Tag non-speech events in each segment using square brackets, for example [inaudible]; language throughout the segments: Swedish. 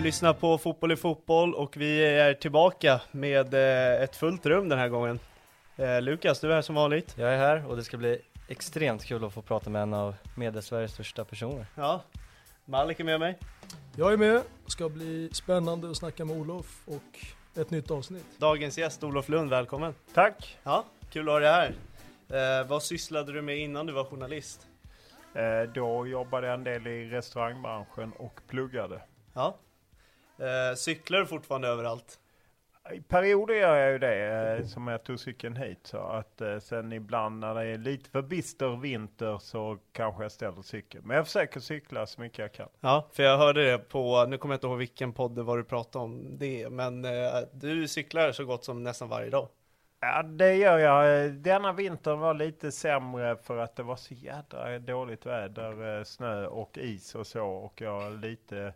Du lyssnar på Fotboll i fotboll och vi är tillbaka med eh, ett fullt rum den här gången. Eh, Lukas, du är här som vanligt. Jag är här och det ska bli extremt kul att få prata med en av Medelsveriges största personer. Ja, Malik är med mig. Jag är med, ska bli spännande att snacka med Olof och ett nytt avsnitt. Dagens gäst Olof Lund, välkommen. Tack! Ja, kul att ha dig här. Eh, vad sysslade du med innan du var journalist? Eh, då jobbade jag en del i restaurangbranschen och pluggade. Ja. Eh, cyklar du fortfarande överallt? I perioder gör jag ju det, eh, som jag tog cykeln hit. Så att eh, sen ibland när det är lite för bister vinter så kanske jag ställer cykeln. Men jag försöker cykla så mycket jag kan. Ja, för jag hörde det på, nu kommer jag inte ihåg vilken podd det var du pratade om det, men eh, du cyklar så gott som nästan varje dag. Ja, det gör jag. Denna vintern var lite sämre för att det var så jädra dåligt väder, snö och is och så. Och jag är lite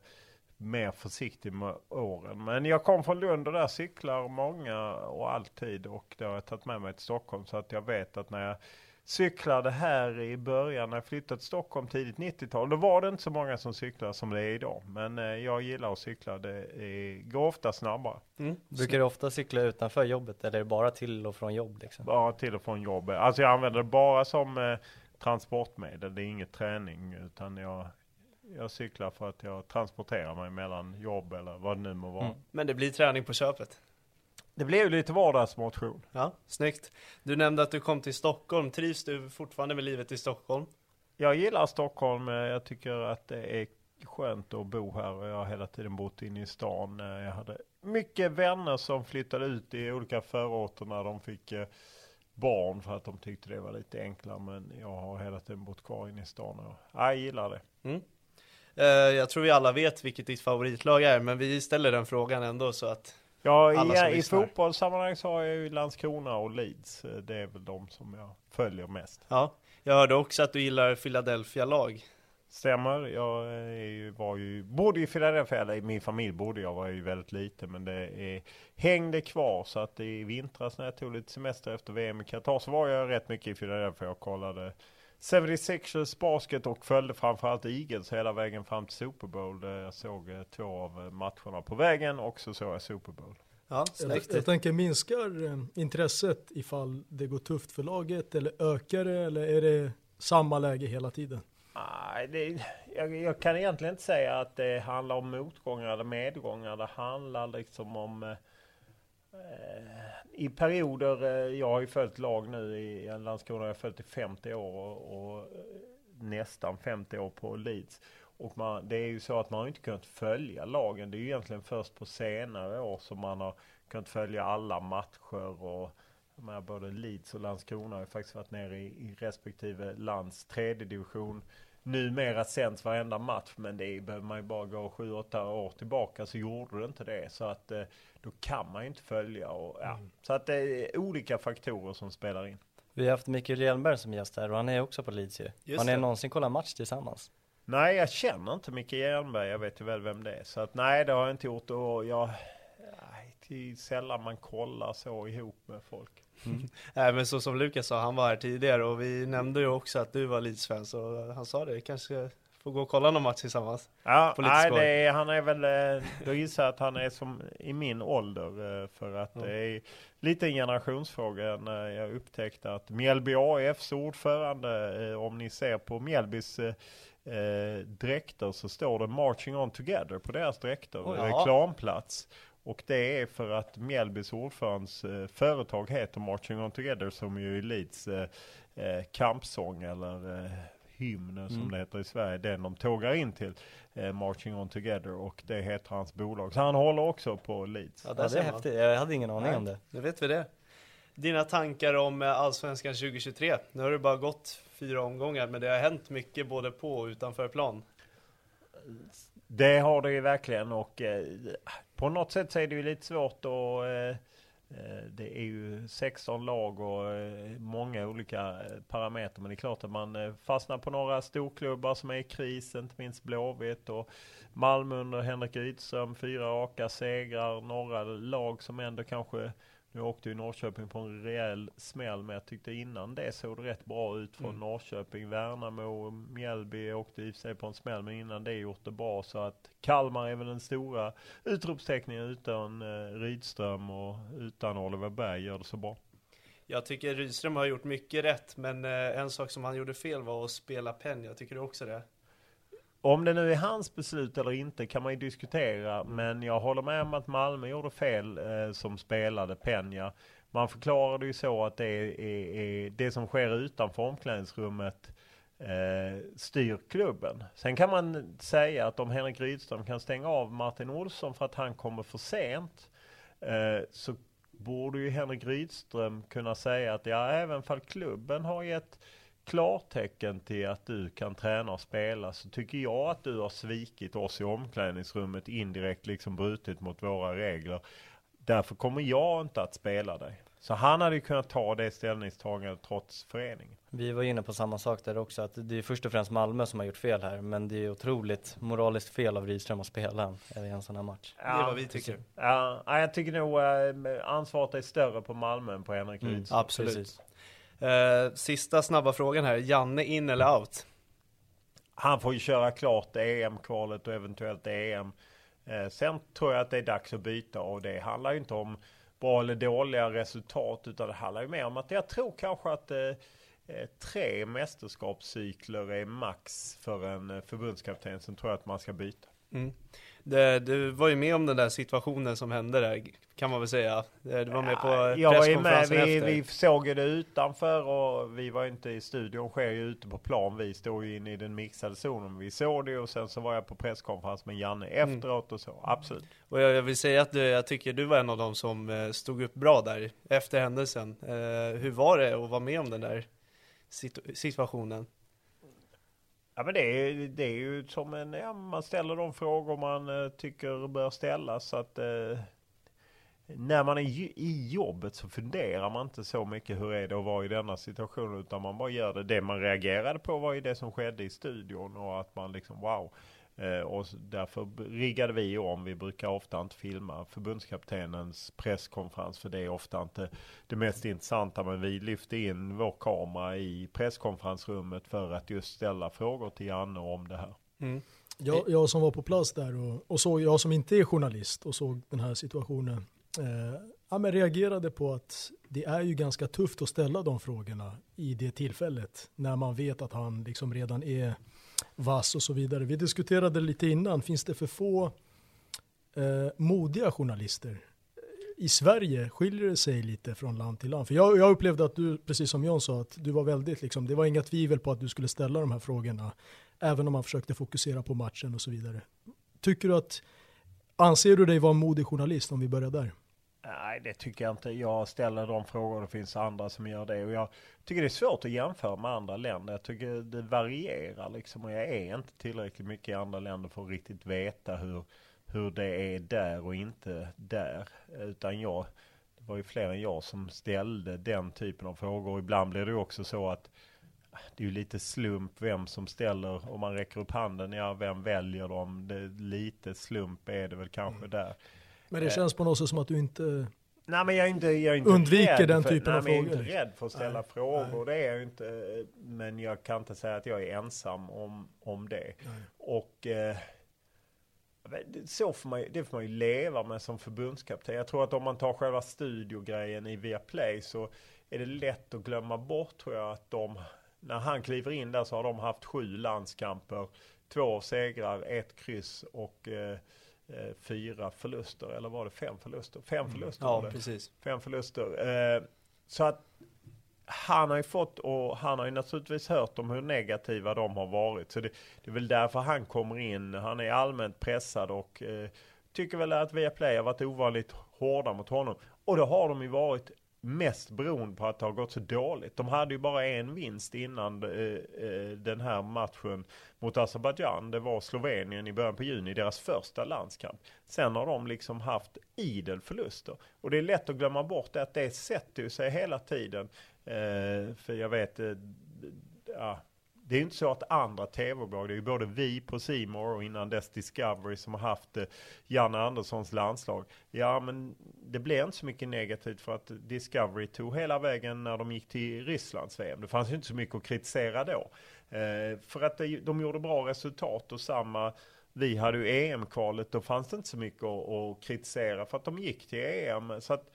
mer försiktig med åren. Men jag kom från Lund och där cyklar många och alltid och det har jag tagit med mig till Stockholm så att jag vet att när jag cyklade här i början när jag flyttade till Stockholm tidigt 90-tal då var det inte så många som cyklade som det är idag. Men eh, jag gillar att cykla, det går ofta snabbare. Mm. Brukar du ofta cykla utanför jobbet eller bara till och från jobb? Liksom? Bara till och från jobbet. Alltså jag använder det bara som eh, transportmedel, det är inget träning utan jag jag cyklar för att jag transporterar mig mellan jobb eller vad det nu må vara. Mm. Men det blir träning på köpet? Det ju lite vardagsmotion. Ja, snyggt. Du nämnde att du kom till Stockholm. Trivs du fortfarande med livet i Stockholm? Jag gillar Stockholm. Jag tycker att det är skönt att bo här och jag har hela tiden bott inne i stan. Jag hade mycket vänner som flyttade ut i olika förorter när de fick eh, barn för att de tyckte det var lite enklare. Men jag har hela tiden bott kvar inne i stan och jag gillar det. Mm. Uh, jag tror vi alla vet vilket ditt favoritlag är, men vi ställer den frågan ändå så att Ja, i, i fotbollssammanhang så har jag ju Landskrona och Leeds. Det är väl de som jag följer mest. Ja, jag hörde också att du gillar Philadelphia-lag. Stämmer, jag ju, var ju, bodde i Philadelphia, eller i min familj bodde jag, var ju väldigt lite, men det är, hängde kvar så att i vintras när jag tog lite semester efter VM i Qatar så var jag rätt mycket i Philadelphia och kollade 76ers basket och följde framförallt Eagles hela vägen fram till Super Bowl. Där jag såg eh, två av eh, matcherna på vägen och så såg jag Super Bowl. Ja, jag, jag tänker minskar eh, intresset ifall det går tufft för laget eller ökar det eller är det samma läge hela tiden? Nej, det, jag, jag, kan egentligen inte säga att det handlar om motgångar eller medgångar. Det handlar liksom om eh, Eh, i perioder, eh, jag har ju följt lag nu i Landskrona, jag har följt i 50 år och, och eh, nästan 50 år på Leeds. Och man, det är ju så att man har inte kunnat följa lagen. Det är ju egentligen först på senare år som man har kunnat följa alla matcher och menar, både Leeds och Landskrona har ju faktiskt varit nere i, i respektive lands tredje division. numera sänds varenda match. Men det behöver man ju bara gå 7-8 år tillbaka så gjorde det inte det. Så att eh, då kan man ju inte följa. Och, ja. Mm. Så att det är olika faktorer som spelar in. Vi har haft Mikael Hjelmberg som gäst här och han är också på Leeds ju. Just Har ni det. någonsin kollat match tillsammans? Nej, jag känner inte Micke Jernberg. Jag vet ju väl vem det är. Så att nej, det har jag inte gjort. Och jag... Nej, det är sällan man kollar så ihop med folk. [laughs] Nej men så som Lukas sa, han var här tidigare och vi nämnde ju också att du var Leeds-fan så han sa det, kanske ska få gå och kolla någon match tillsammans. Ja, nej, är, han är väl, eh, jag gissar att han är som i min ålder eh, för att Ja. det är lite en generationsfråga när jag upptäckte att Mjällby AFs ordförande, eh, om ni ser på Mjällbys eh, eh, dräkter så står det Marching On Together på deras dräkter, Oj, ja. reklamplats. Och det är för att Mjällbys ordförandes eh, företag heter Marching On Together som ju är Leeds eh, eh, kampsång eller eh, hymn som Mm. det heter i Sverige. Den de tågar in till eh, Marching On Together och det heter hans bolag. Så han håller också på Leeds. Ja, där Ja, det är häftigt. Jag hade ingen aning Nej. om det. Nu vet vi det. Dina tankar om eh, Allsvenskan 2023? Nu har det bara gått fyra omgångar men det har hänt mycket både på och utanför plan. Det har det ju verkligen och eh, på något sätt så är det ju lite svårt att eh, eh, Eh, det är ju 16 lag och eh, många olika eh, parametrar. Men det är klart att man fastnar på några storklubbar som är i kris, inte minst Blåvitt och Malmö under Henrik Rydström, fyra raka segrar. Några lag som ändå kanske, nu åkte ju Norrköping på en rejäl smäll, men jag tyckte innan det såg det rätt bra ut från Mm. Norrköping. Värnamo och Mjällby åkte i sig på en smäll, men innan det gjort det bra. Så att Kalmar är väl den stora utropsteckningen utan eh, Rydström och utan Oliver Berg gör det så bra. Jag tycker Rydström har gjort mycket rätt men eh, en sak som han gjorde fel var att spela Penja, tycker du också det? Om det nu är hans beslut eller inte kan man ju diskutera, men jag håller med om att Malmö gjorde fel eh, som spelade Penja. Man förklarade ju så att det är, är, är det som sker utanför omklädningsrummet eh, styr klubben. Sen kan man säga att om Henrik Rydström kan stänga av Martin Olsson för att han kommer för sent, eh, så borde ju Henrik Rydström kunna säga att ja, även fall klubben har gett klartecken till att du kan träna och spela så tycker jag att du har svikit oss i omklädningsrummet indirekt liksom brutit mot våra regler. Därför kommer jag inte att spela dig. Så han hade ju kunnat ta det ställningstagandet trots föreningen. Vi var inne på samma sak där också, att det är först och främst Malmö som har gjort fel här, men det är otroligt moraliskt fel av Rydström att spela i en sån här match. Det är vad vi tycker. Ja, ja, jag tycker nog eh, ansvaret är större på Malmö än på Henrik Mm, Rydström. absolut. Eh, sista snabba frågan här, Janne in eller out? Han får ju köra klart EM-kvalet och eventuellt EM. Eh, sen tror jag att det är dags att byta och det handlar ju inte om bra eller dåliga resultat utan det handlar ju mer om att jag tror kanske att eh, tre mästerskapscykler är max för en förbundskapten. Sen tror jag att man ska byta. Mm. Det, du var ju med om den där situationen som hände där, kan man väl säga. Eh, Du var med på Ja, ju med, presskonferensen vi, efter. vi såg ju det utanför och vi var inte i studion, sker ju ute på plan. Vi stod ju inne i den mixade zonen. Vi såg det och sen så var jag på presskonferens med Janne Mm. efteråt och så. Absolut. Och jag, jag vill säga att du, jag tycker du var en av dem som eh, stod upp bra där efter händelsen. Eh, hur var det att vara med om den där situ- situationen? Ja men det är, det är ju som en, ja, man ställer de frågor man eh, tycker bör ställas. Så att, eh, när man är ju, i jobbet så funderar man inte så mycket hur är det att vara i denna situation utan man bara gör det. Det man reagerade på var ju det som skedde i studion och att man liksom wow. Eh, och därför riggade vi om. Vi brukar ofta inte filma förbundskaptenens presskonferens för det är ofta inte det mest intressanta. Men vi lyfte in vår kamera i presskonferensrummet för att just ställa frågor till Janne om det här. Mm. Jag, jag som var på plats där och, och såg, jag som inte är journalist och såg den här situationen, eh, ja, men reagerade på att det är ju ganska tufft att ställa de frågorna i det tillfället när man vet att han liksom redan är vass och så vidare. Vi diskuterade lite innan, finns det för få eh, modiga journalister? I Sverige skiljer det sig lite från land till land. För jag, jag upplevde att du, precis som John sa, att du var väldigt, liksom, det var inga tvivel på att du skulle ställa de här frågorna. Även om man försökte fokusera på matchen och så vidare. Tycker du att, anser du dig vara en modig journalist om vi börjar där? Nej, det tycker jag inte. Jag ställer de frågor, det finns andra som gör det. Och jag tycker det är svårt att jämföra med andra länder. Jag tycker det varierar liksom. Och jag är inte tillräckligt mycket i andra länder för att riktigt veta hur, hur det är där och inte där. Utan jag, det var ju fler än jag som ställde den typen av frågor. Ibland blir det också så att det är ju lite slump vem som ställer, om man räcker upp handen, ja vem väljer dem? Det, lite slump är det väl kanske mm. där. Men det känns på något sätt som att du inte Nej men jag är inte, jag är inte undviker den för, typen nej, av frågor. Jag är inte rädd för att ställa nej, frågor, nej. det är jag inte. Men jag kan inte säga att jag är ensam om, om det. Nej. Och eh, så får man, det får man ju leva med som förbundskapten. Jag tror att om man tar själva studiogrejen i Viaplay så är det lätt att glömma bort tror jag att de, när han kliver in där så har de haft sju landskamper, två segrar, ett kryss och eh, eh, fyra förluster, eller var det fem förluster? Fem mm. förluster mm. Ja, precis. Fem förluster. Eh, så att han har ju fått, och han har ju naturligtvis hört om hur negativa de har varit. Så det, det är väl därför han kommer in. Han är allmänt pressad och eh, tycker väl att Viaplay har varit ovanligt hårda mot honom. Och det har de ju varit mest beroende på att det har gått så dåligt. De hade ju bara en vinst innan eh, eh den här matchen mot Azerbajdzjan. Det var Slovenien i början på juni, deras första landskamp. Sen har de liksom haft idel förluster. Och det är lätt att glömma bort att det sätter sig hela tiden. Eh, för jag vet, eh, ja, det är ju inte så att andra tv-bolag, det är ju både vi på Simor och innan dess Discovery som har haft eh, Janne Anderssons landslag. Ja men det blev inte så mycket negativt för att Discovery tog hela vägen när de gick till Rysslands VM. Det fanns ju inte så mycket att kritisera då. Eh, för att de, de gjorde bra resultat och samma vi hade ju EM-kvalet, då fanns det inte så mycket att, att kritisera för att de gick till EM. Så att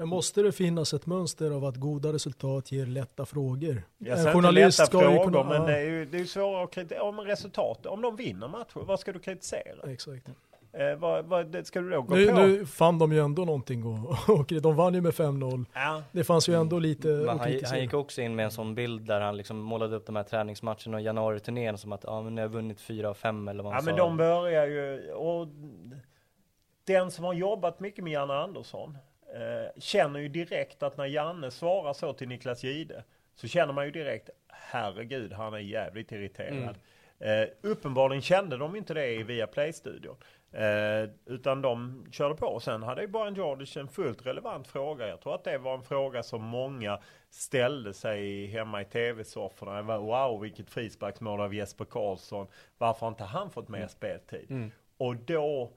men måste det finnas ett mönster av att goda resultat ger lätta frågor? Jag en journalist lätta ska frågor, kunna, men det är ju, det är svårare att kritisera. Om resultat, om de vinner matcher, vad ska du kritisera? Exakt. Eh, vad, vad, ska du då gå nu, på? Nu fann de ju ändå någonting och, [laughs] och de vann ju med 5-0. Ja. Det fanns ju ändå lite Men han, han gick också in med en sån bild där han liksom målade upp de här träningsmatcherna och januariturnén som att ja men jag har vunnit 4 av 5 eller vad han Ja men de börjar ju, och den som har jobbat mycket med Janne Andersson Eh, känner ju direkt att när Janne svarar så till Niklas Gide så känner man ju direkt, herregud han är jävligt irriterad. Mm. Eh, uppenbarligen kände de inte det i Viaplay-studion. Eh, utan de körde på. Sen hade ju Brian George en fullt relevant fråga. Jag tror att det var en fråga som många ställde sig hemma i tv-sofforna. Wow, vilket frisparksmål av Jesper Karlsson. Varför har inte han fått mer mm. speltid? Mm. Och då,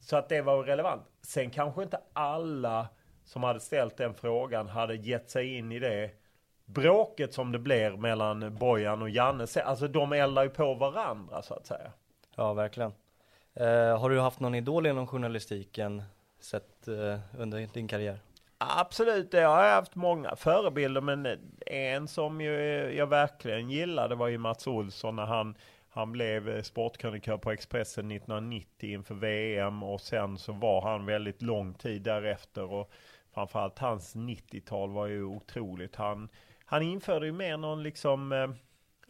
så att det var relevant. Sen kanske inte alla som hade ställt den frågan hade gett sig in i det bråket som det blir mellan Bojan och Janne. Alltså de eldar ju på varandra så att säga. Ja, verkligen. Eh, har du haft någon idol inom journalistiken sett eh, under din karriär? Absolut, det har jag haft många förebilder, men en som ju jag verkligen gillade var ju Mats Olsson när han han blev sportkrönikör på Expressen 1990 inför VM och sen så var han väldigt lång tid därefter och framförallt hans 90-tal var ju otroligt. Han, han införde ju mer någon liksom, eh,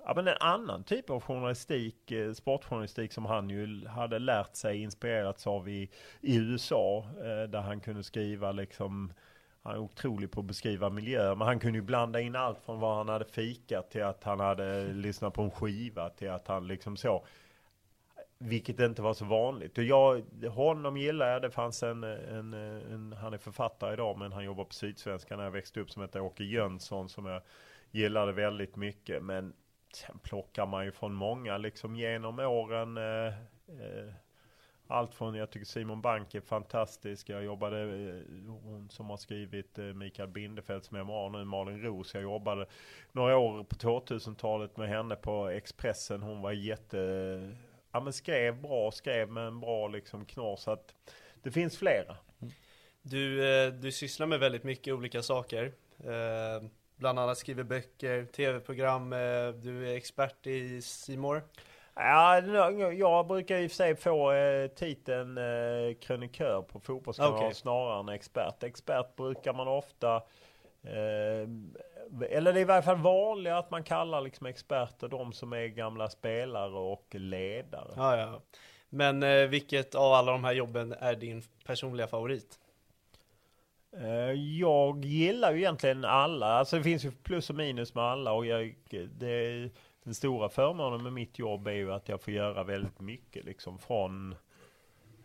ja men en annan typ av journalistik, eh, sportjournalistik som han ju hade lärt sig, inspirerats av i, i USA. Eh, där han kunde skriva liksom, han är otrolig på att beskriva miljöer. men han kunde ju blanda in allt från vad han hade fikat till att han hade lyssnat på en skiva till att han liksom så vilket inte var så vanligt. Och jag, honom gillar jag. Det fanns en, en, en, han är författare idag men han jobbar på Sydsvenskan när jag växte upp som heter Åke Jönsson som jag gillade väldigt mycket. Men sen plockar man ju från många liksom genom åren. Eh, eh, allt från, jag tycker Simon Bank är fantastisk. Jag jobbade, eh, hon som har skrivit eh, Mikael Bindefelds memoar nu, Malin Roos. Jag jobbade några år på 2000-talet med henne på Expressen. Hon var jätte ja, men skrev bra, skrev med en bra liksom knorr. Så att det finns flera. Du, eh, du sysslar med väldigt mycket olika saker. Eh, bland annat skriver böcker, tv-program. Eh, du är expert i Simor. Ja, jag brukar i och för sig få titeln krönikör på Fotbollskanalen okay. snarare än expert. Expert brukar man ofta eller det är i varje fall vanligare att man kallar liksom experter de som är gamla spelare och ledare. Ja, ja. Men eh, vilket av alla de här jobben är din personliga favorit? Eh, jag gillar ju egentligen alla, alltså det finns ju plus och minus med alla och jag, det, den stora förmånen med mitt jobb är ju att jag får göra väldigt mycket liksom från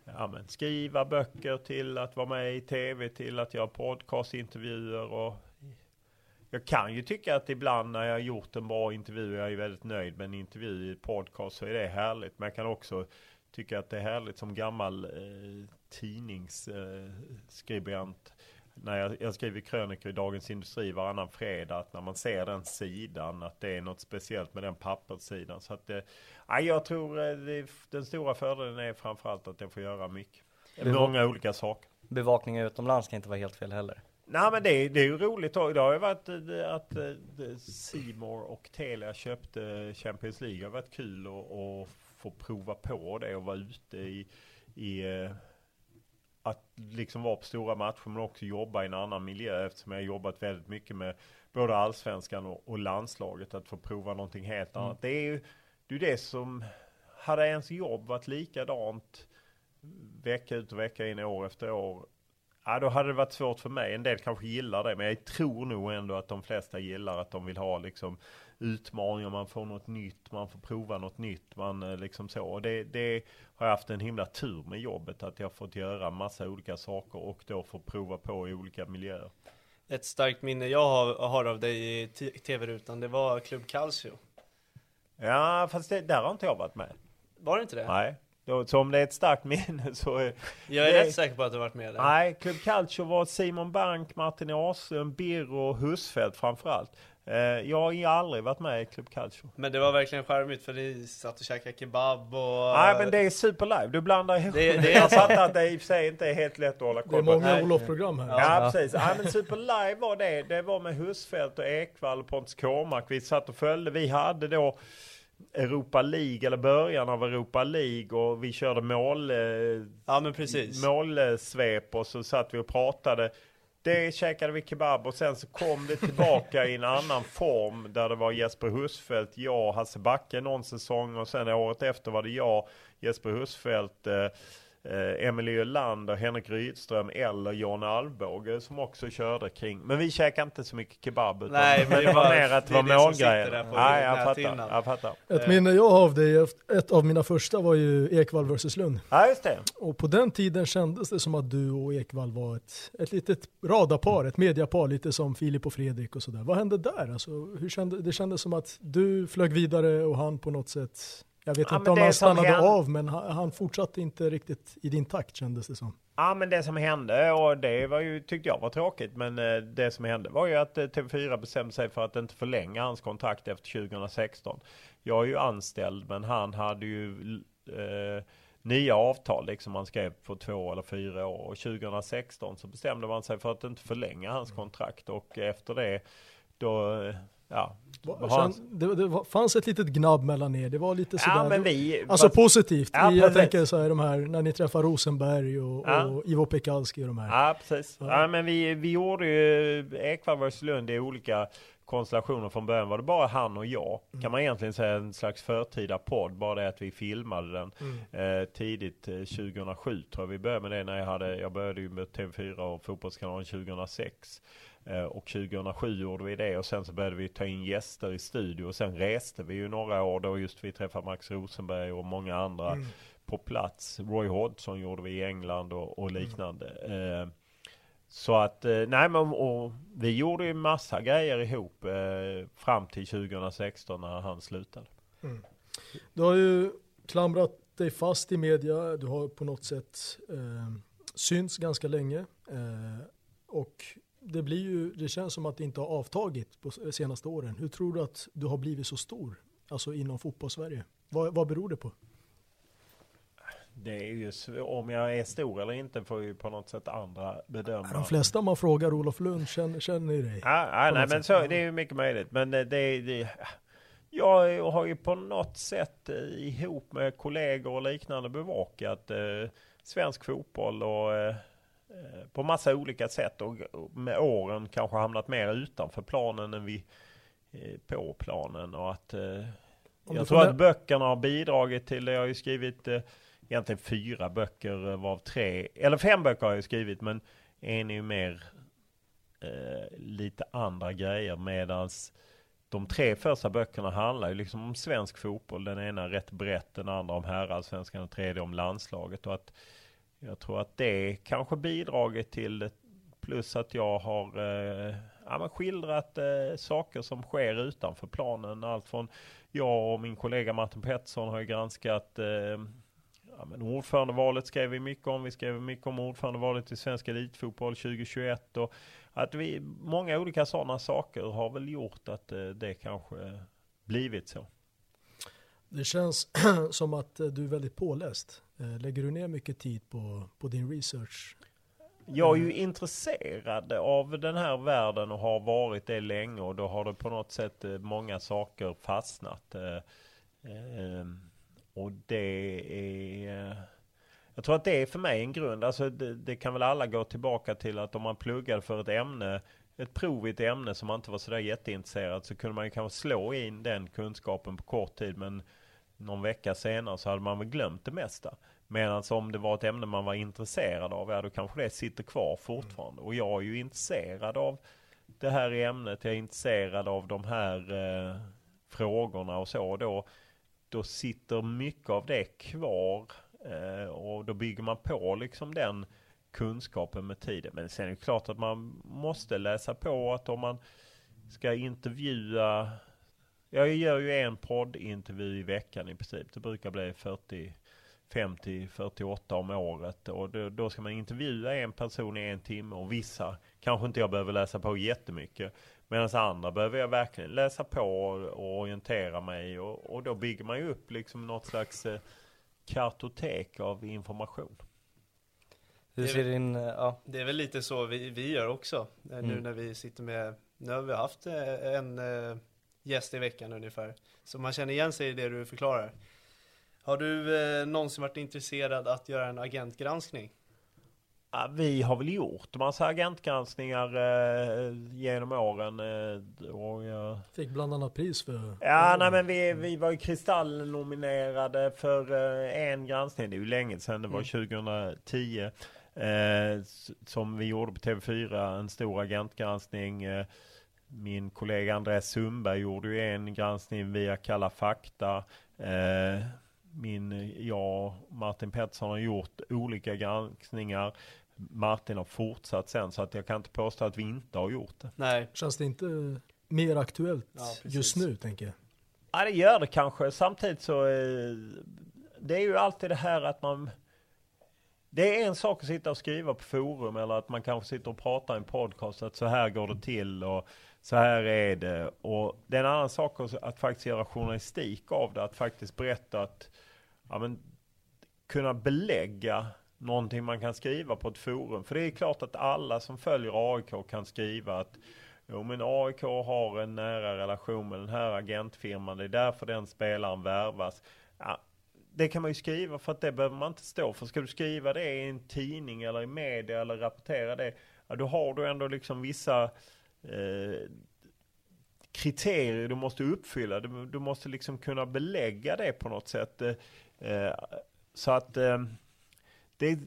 ja, men, skriva böcker till att vara med i tv till att göra podcastintervjuer och jag kan ju tycka att ibland när jag har gjort en bra intervju, jag är väldigt nöjd med en intervju i podcast så är det härligt. Men jag kan också tycka att det är härligt som gammal eh, tidningsskribent eh, när jag, jag skriver krönikor i Dagens Industri varannan fredag, att när man ser den sidan, att det är något speciellt med den papperssidan. Så att ja, jag tror eh, det, den stora fördelen är framförallt att jag får göra mycket. Bevac Många olika saker. Bevakning utomlands kan inte vara helt fel heller. Nej men det, det är ju roligt. Det har ju varit eh, att eh, Simor och Telia köpte Champions League. Det har varit kul att, få prova på det och vara ute i, i att liksom vara på stora matcher men också jobba i en annan miljö eftersom jag har jobbat väldigt mycket med både allsvenskan och, och landslaget. Att få prova någonting helt mm. annat. Det är ju det, är det som, hade ens jobb varit likadant vecka ut och vecka in år efter år. Ja, då hade det varit svårt för mig. En del kanske gillar det, men jag tror nog ändå att de flesta gillar att de vill ha liksom utmaningar, man får något nytt, man får prova något nytt, man eh, liksom så. Och det, det har jag haft en himla tur med jobbet, att jag fått göra massa olika saker och då få prova på i olika miljöer. Ett starkt minne jag har, har av dig i tv-rutan, det var Club Calcio. Ja, fast det, där har inte jag varit med. Var det inte det? Nej. Då, så om det är ett starkt minne så är Jag är det, rätt säker på att du varit med där. Nej, Club Calcio var Simon Bank, Martin Ahlström, Birro Husfeldt framförallt. Eh, jag har aldrig varit med i Club Calcio. Men det var verkligen charmigt för ni satt och käkade kebab och... Nej men det är super live, du blandar ihop. Det, det jag fattar att det i och för sig inte är helt lätt att hålla koll på. Det är många Olof-program här. Ja, ja precis. Nej men super live var det. Det var med Husfeldt och Ekvall och Pontus Kåmark. Vi satt och följde. Vi hade då Europa League, eller början av Europa League och vi körde mål, eh, ja, men precis. målsvep och så satt vi och pratade. Det käkade vi kebab och sen så kom det tillbaka i en annan form där det var Jesper Husfeldt, jag, Hasse Backe någon säsong och sen året efter var det jag, Jesper Husfeldt, eh, Emelie Öland och Henrik Rydström eller John Alvbåge som också körde kring. Men vi käkade inte så mycket kebab. Utan Nej, men det var mer att det var målgrejer. Nej, jag fattar, jag fattar. Ett minne jag har av dig, ett av mina första var ju Ekvall vs Lund. Ja, just det. Och på den tiden kändes det som att du och Ekvall var ett, ett litet radarpar, ett mediapar, lite som Filip och Fredrik och sådär. Vad hände där? Alltså, hur kände, det kändes som att du flög vidare och han på något sätt jag vet ja, inte om han stannade hände... av, men han, han, fortsatte inte riktigt i din takt kändes det som. Ja, men det som hände, och det var ju, tyckte jag var tråkigt, men eh, det som hände var ju att eh, TV4 bestämde sig för att inte förlänga hans kontrakt efter 2016. Jag är ju anställd, men han hade ju eh, nya avtal liksom han skrev på två eller fyra år. Och 2016 så bestämde man sig för att inte förlänga hans kontrakt och efter det då eh, ja. Det, det, fanns ett litet gnabb mellan er, det var lite sådär, ja, vi, alltså fast, positivt. Ja, jag tänker så här, de här, när ni träffar Rosenberg och, ja. och Ivo Pekalski och de här. Ja, precis. Ja. men vi, vi gjorde ju Ekvall vs Lund i olika konstellationer från början var det bara han och jag. Mm. Kan man egentligen säga en slags förtida podd, bara det att vi filmade den mm. eh, tidigt eh, 2007 tror jag vi började med det när jag hade, jag började ju med TV4 och Fotbollskanalen 2006. Eh, och 2007 gjorde vi det och sen så började vi ta in gäster i studio och sen reste vi ju några år då just vi träffade Max Rosenberg och många andra mm. på plats. Roy Hodgson gjorde vi i England och, och mm. liknande. Mm. så att, eh, nej men och vi gjorde ju massa grejer ihop fram till 2016 när han slutade. Mm. Du har ju klamrat dig fast i media, du har på något sätt eh, synts ganska länge. Eh, och det, blir ju, det känns som att det inte har avtagit på senaste åren. Hur tror du att du har blivit så stor, alltså inom fotbollssverige? Vad, vad beror det på? Det är ju om jag är stor eller inte får ju på något sätt andra bedöma. De flesta man frågar Olof Lund känner, känner ju dig. Ja, ja nej, men så, det är ju mycket möjligt. Men det, det, jag har ju på något sätt eh, ihop med kollegor och liknande bevakat eh, svensk fotboll och eh, Eh, på massa olika sätt och med åren kanske hamnat mer utanför planen än vi eh, på planen och att eh, jag tror att böckerna har bidragit till det. Jag har ju skrivit egentligen fyra böcker varav tre, eller fem böcker har jag skrivit men en är ju mer eh, lite andra grejer medans de tre första böckerna handlar ju liksom om svensk fotboll. Den ena rätt brett, den andra om herrallsvenskan och tredje om landslaget. Och att jag tror att det kanske bidragit till plus att jag har eh, ja, skildrat eh, saker som sker utanför planen. Allt från jag och min kollega Martin Pettersson har ju granskat eh, ja, men ordförandevalet skrev vi mycket om. Vi skrev mycket om ordförandevalet i svensk elitfotboll 2021. Och att vi, många olika sådana saker har väl gjort att eh, det kanske blivit så. Det känns [clears throat] som att du är väldigt påläst. Eh, lägger du ner mycket tid på, på din research? Jag är ju intresserad av den här världen och har varit det länge och då har det på något sätt eh, många saker fastnat. Och det är jag tror att det är för mig en grund. Alltså det, det, kan väl alla gå tillbaka till att om man pluggade för ett ämne, ett prov i ett ämne som man inte var sådär jätteintresserad så kunde man ju kanske slå in den kunskapen på kort tid. Men någon vecka senare så hade man väl glömt det mesta. Medan om det var ett ämne man var intresserad av, ja då kanske det sitter kvar fortfarande. Och jag är ju intresserad av det här ämnet. Jag är intresserad av de här eh, frågorna och så. Då, då sitter mycket av det kvar Eh, och då bygger man på liksom den kunskapen med tiden. Men sen är det klart att man måste läsa på att om man ska intervjua jag gör ju en poddintervju i veckan i princip. Det brukar bli 40, 50, 48 om året. Och då, då, ska man intervjua en person i en timme. Och vissa kanske inte jag behöver läsa på jättemycket. Medan andra behöver jag verkligen läsa på och orientera mig. Och, och då bygger man ju upp liksom något slags eh, kartotek av information. Hur ser din, ja. Det är väl lite så vi, vi gör också. Eh, mm. Nu när vi sitter med, nu har vi haft eh, en gäst i veckan ungefär. Så man känner igen sig i det du förklarar. Har du äh, någonsin varit intresserad att göra en agentgranskning? Ja, vi har väl gjort massa agentgranskningar eh, genom åren. Eh, och jag... Fick bland annat pris för... Ja, nej men vi, vi var ju Kristall-nominerade för eh, en granskning. Det är ju länge sedan, det var 2010. Mm. Eh, som vi gjorde på TV4, en stor agentgranskning. Eh, min kollega Andreas Sundberg gjorde ju en granskning via Kalla fakta. Eh, min, jag och Martin Pettersson har gjort olika granskningar. Martin har fortsatt sen så att jag kan inte påstå att vi inte har gjort det. Nej. Känns det inte mer aktuellt ja, just nu tänker jag? Ja det gör det kanske. Samtidigt så eh, det är ju alltid det här att man det är en sak att sitta och skriva på forum eller att man kanske sitter och pratar i en podcast att så här går det till och så här är det. Och det är en annan sak att faktiskt göra journalistik av det. Att faktiskt berätta att, ja men, kunna belägga någonting man kan skriva på ett forum. För det är klart att alla som följer AIK kan skriva att Jo men AIK har en nära relation med den här agentfirman. Det är därför den spelaren värvas. Ja, det kan man ju skriva för att det behöver man inte stå för. Ska du skriva det i en tidning eller i media eller rapportera det. Ja, då har du ändå liksom vissa eh, kriterier du måste uppfylla. Du, du, måste liksom kunna belägga det på något sätt. Eh, eh, så att eh, det,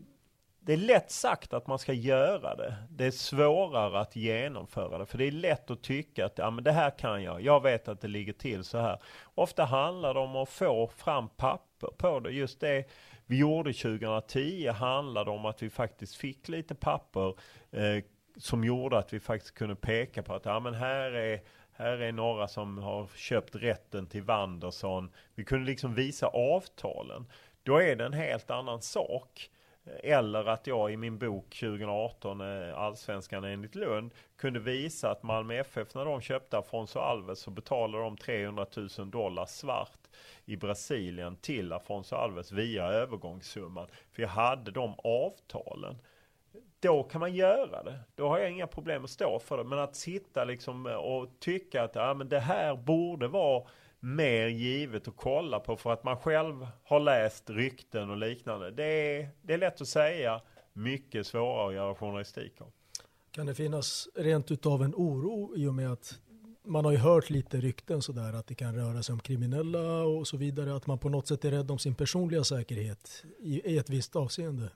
det är lätt sagt att man ska göra det. Det är svårare att genomföra det. För det är lätt att tycka att ja, men det här kan jag. Jag vet att det ligger till så här. Ofta handlar det om att få fram papper på det. Just det vi gjorde 2010 handlade om att vi faktiskt fick lite papper eh, som gjorde att vi faktiskt kunde peka på att ja, men här är här är några som har köpt rätten till Wanderson. Vi kunde liksom visa avtalen. Då är det en helt annan sak. Eller att jag i min bok 2018, eh, Allsvenskan enligt Lund, kunde visa att Malmö FF när de köpte Afonso Alves så betalade de 300 000 dollar svart i Brasilien till Afonso Alves via övergångssumman. För jag hade de avtalen. Då kan man göra det. Då har jag inga problem att stå för det. Men att sitta liksom och tycka att ja, men det här borde vara mer givet att kolla på för att man själv har läst rykten och liknande. Det är, det är lätt att säga, mycket svårare att göra journalistik om. Kan det finnas rent utav en oro i och med att man har ju hört lite rykten sådär att det kan röra sig om kriminella och så vidare, att man på något sätt är rädd om sin personliga säkerhet i, i ett visst avseende?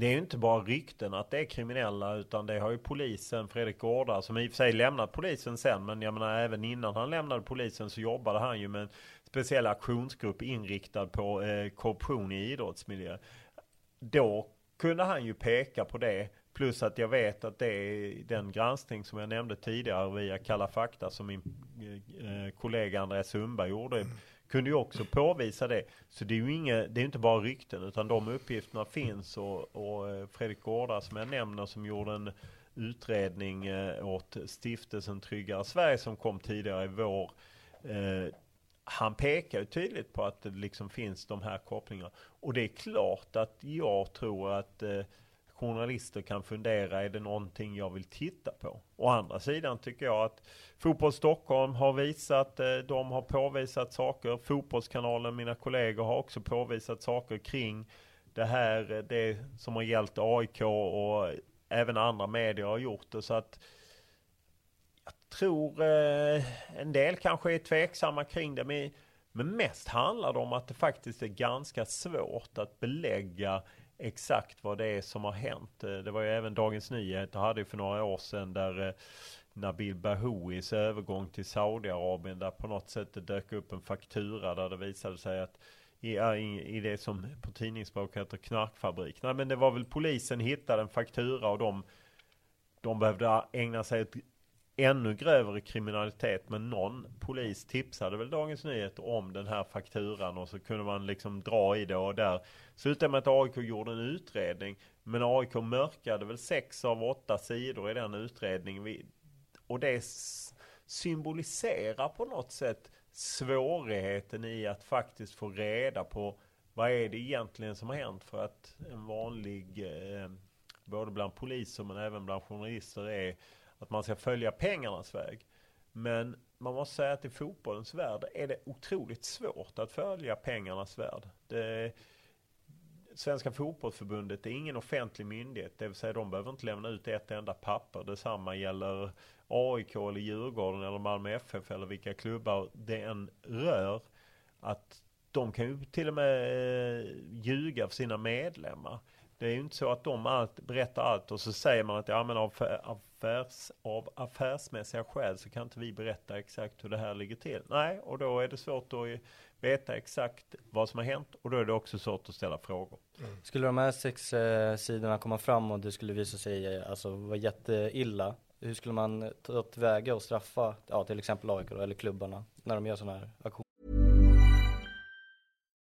Det är ju inte bara rykten att det är kriminella utan det har ju polisen, Fredrik Gårda, som i och för sig lämnat polisen sen, men jag menar även innan han lämnade polisen så jobbade han ju med en speciell aktionsgrupp inriktad på eh, korruption i idrottsmiljö. Då kunde han ju peka på det, plus att jag vet att det är den granskning som jag nämnde tidigare via Kalla fakta som min eh, kollega Andreas Sundberg gjorde kunde ju också påvisa det. Så det är ju inga, det är inte bara rykten utan de uppgifterna finns och, och eh, Fredrik Gårda som jag nämner som gjorde en utredning eh, åt stiftelsen Tryggare Sverige som kom tidigare i vår. Eh, han pekar ju tydligt på att det liksom finns de här kopplingarna. Och det är klart att jag tror att eh, journalister kan fundera, är det någonting jag vill titta på? Å andra sidan tycker jag att Fotboll Stockholm har visat, eh, de har påvisat saker. Fotbollskanalen, mina kollegor har också påvisat saker kring det här, eh, det som har gällt AIK och även andra medier har gjort det. Så att jag tror eh, en del kanske är tveksamma kring det. Men, men mest handlar det om att det faktiskt är ganska svårt att belägga exakt vad det är som har hänt. Eh, det var ju även Dagens Nyheter hade för några år sedan där eh, Nabil Bahouis övergång till Saudiarabien där på något sätt det dök upp en faktura där det visade sig att i, i, det som på tidningsspråk heter knarkfabrik. Nej men det var väl polisen hittade en faktura och de, de behövde ägna sig åt ännu grövre kriminalitet. Men någon polis tipsade väl Dagens Nyheter om den här fakturan och så kunde man liksom dra i det och där slutade med att AIK gjorde en utredning. Men AIK mörkade väl sex av åtta sidor i den utredningen. Och det symboliserar på något sätt svårigheten i att faktiskt få reda på vad är det egentligen som har hänt för att en vanlig, eh, både bland poliser men även bland journalister är att man ska följa pengarnas väg. Men man måste säga att i fotbollens värld är det otroligt svårt att följa pengarnas värld. Det, Svenska fotbollsförbundet är ingen offentlig myndighet, det vill säga de behöver inte lämna ut ett enda papper. Detsamma gäller AIK eller Djurgården eller Malmö FF eller vilka klubbar det än rör. Att de kan ju till och med ljuga för sina medlemmar. Det är ju inte så att de allt, berättar allt och så säger man att ja men av, affärs, av affärsmässiga skäl så kan inte vi berätta exakt hur det här ligger till. Nej, och då är det svårt att veta exakt vad som har hänt och då är det också svårt att ställa frågor. Mm. Skulle de här sex eh, sidorna komma fram och det skulle visa sig eh, alltså, vara jätteilla, hur skulle man ta tillväga och straffa ja, till exempel AIK eller klubbarna när de gör sådana här aktioner?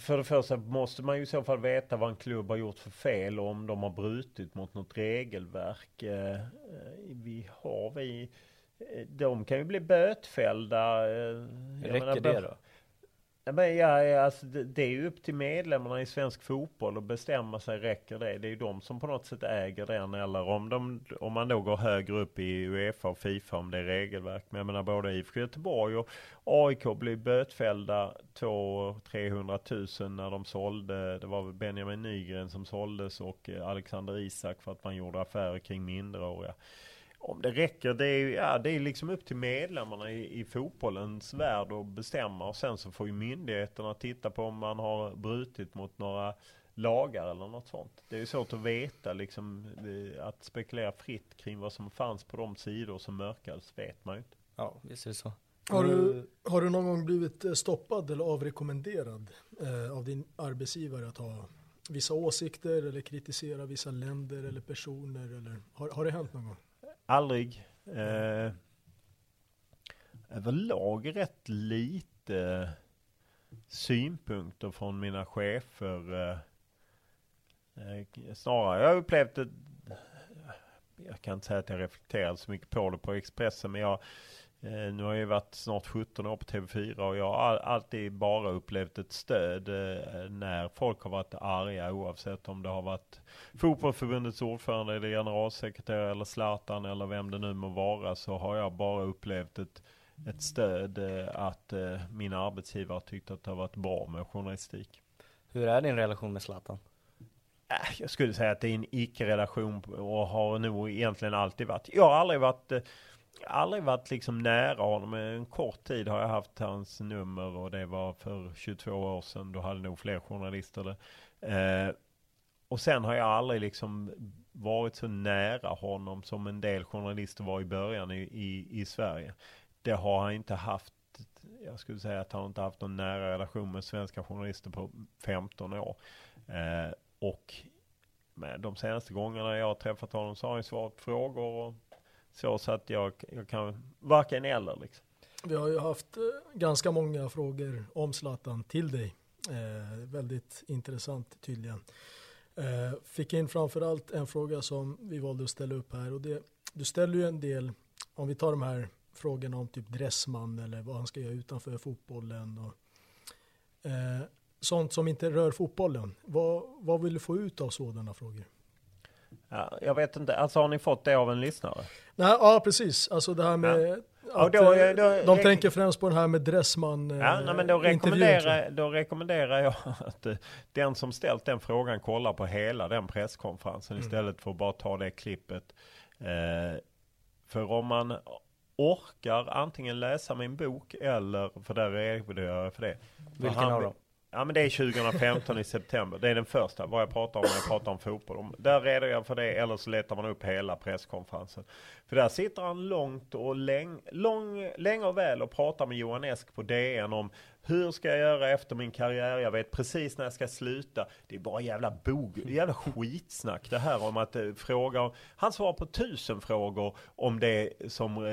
För det första måste man ju i så fall veta vad en klubb har gjort för fel och om de har brutit mot något regelverk. Eh, eh, vi har vi, eh, de kan ju bli bötfällda. Räcker det då? Men ja, alltså det, det är ju upp till medlemmarna i svensk fotboll att bestämma sig, räcker det? Det är ju de som på något sätt äger den eller om, de, om man då går högre upp i Uefa och Fifa om det är regelverk. Men jag menar både IFK Göteborg och AIK blev bötfällda 200-300 000 när de sålde, det var Benjamin Nygren som såldes och eh, Alexander Isak för att man gjorde affärer kring minderåriga. Om det räcker, det är, ja, det är liksom upp till medlemmarna i, i fotbollens värld att bestämma och sen så får ju myndigheterna titta på om man har brutit mot några lagar eller något sånt. Det är svårt att veta liksom, att spekulera fritt kring vad som fanns på de sidor som mörkades vet man ju inte. Ja, visst är det så. Har du, har du någon gång blivit eh, stoppad eller avrekommenderad eh, av din arbetsgivare att ha vissa åsikter eller kritisera vissa länder eller personer? Eller, har, har det hänt någon gång? Aldrig. Eh, överlag rätt lite synpunkter från mina chefer. Eh, eh snarare, jag har upplevt det, jag kan inte säga att jag reflekterar så mycket på det på Expressen, men jag Eh, nu har jag varit snart 17 år på TV4 och jag har alltid bara upplevt ett stöd eh, när folk har varit arga oavsett om det har varit fotbollförbundets ordförande eller generalsekreterare eller Zlatan eller vem det nu må vara så har jag bara upplevt ett, ett stöd eh, att mina arbetsgivare tyckt att det har varit bra med journalistik. Hur är din relation med Zlatan? Jag skulle säga att det är en icke-relation och har nog egentligen alltid varit. Jag har aldrig varit aldrig varit liksom nära honom. Eh, en kort tid har jag haft hans nummer och det var för 22 år sedan. Då hade nog fler journalister det. Eh, och sen har jag aldrig liksom varit så nära honom som en del journalister var i början i, i, i Sverige. Det har han inte haft. Jag skulle säga att han inte haft någon nära relation med svenska journalister på 15 år. Eh, och med de senaste gångerna jag har träffat honom så har han svarat på frågor och så, så att jag, jag kan varken eller liksom. Vi har ju haft eh, ganska många frågor om Zlatan till dig. Eh, väldigt intressant tydligen. Eh, fick in framförallt en fråga som vi valde att ställa upp här och det, du ställer ju en del, om vi tar de här frågorna om typ Dressman eller vad han ska göra utanför fotbollen och eh, sånt som inte rör fotbollen. Vad, vad vill du få ut av sådana frågor? Ja, jag vet inte, alltså har ni fått det av en lyssnare? Nej, ja precis, alltså det här med ja. Att, då, eh, då, de tänker främst på det här med Dressman Ja, nej, men då rekommenderar, då rekommenderar jag [laughs] att eh, den som ställt den frågan kollar på hela den presskonferensen mm. istället för att bara ta det klippet. Eh, för om man orkar antingen läsa min bok eller, för där redogör jag för det. Vilken av dem? Ja men det är 2015 i september. Det är den första, vad jag pratar om när jag pratar om fotboll. Där redogör jag för det, eller så letar man upp hela presskonferensen. För där sitter han långt och läng, lång, länge och väl och pratar med Johan Esk på DN om hur ska jag göra efter min karriär? Jag vet precis när jag ska sluta. Det är bara jävla bog, jävla skitsnack det här om att eh, fråga. Han svarar på tusen frågor om det som eh,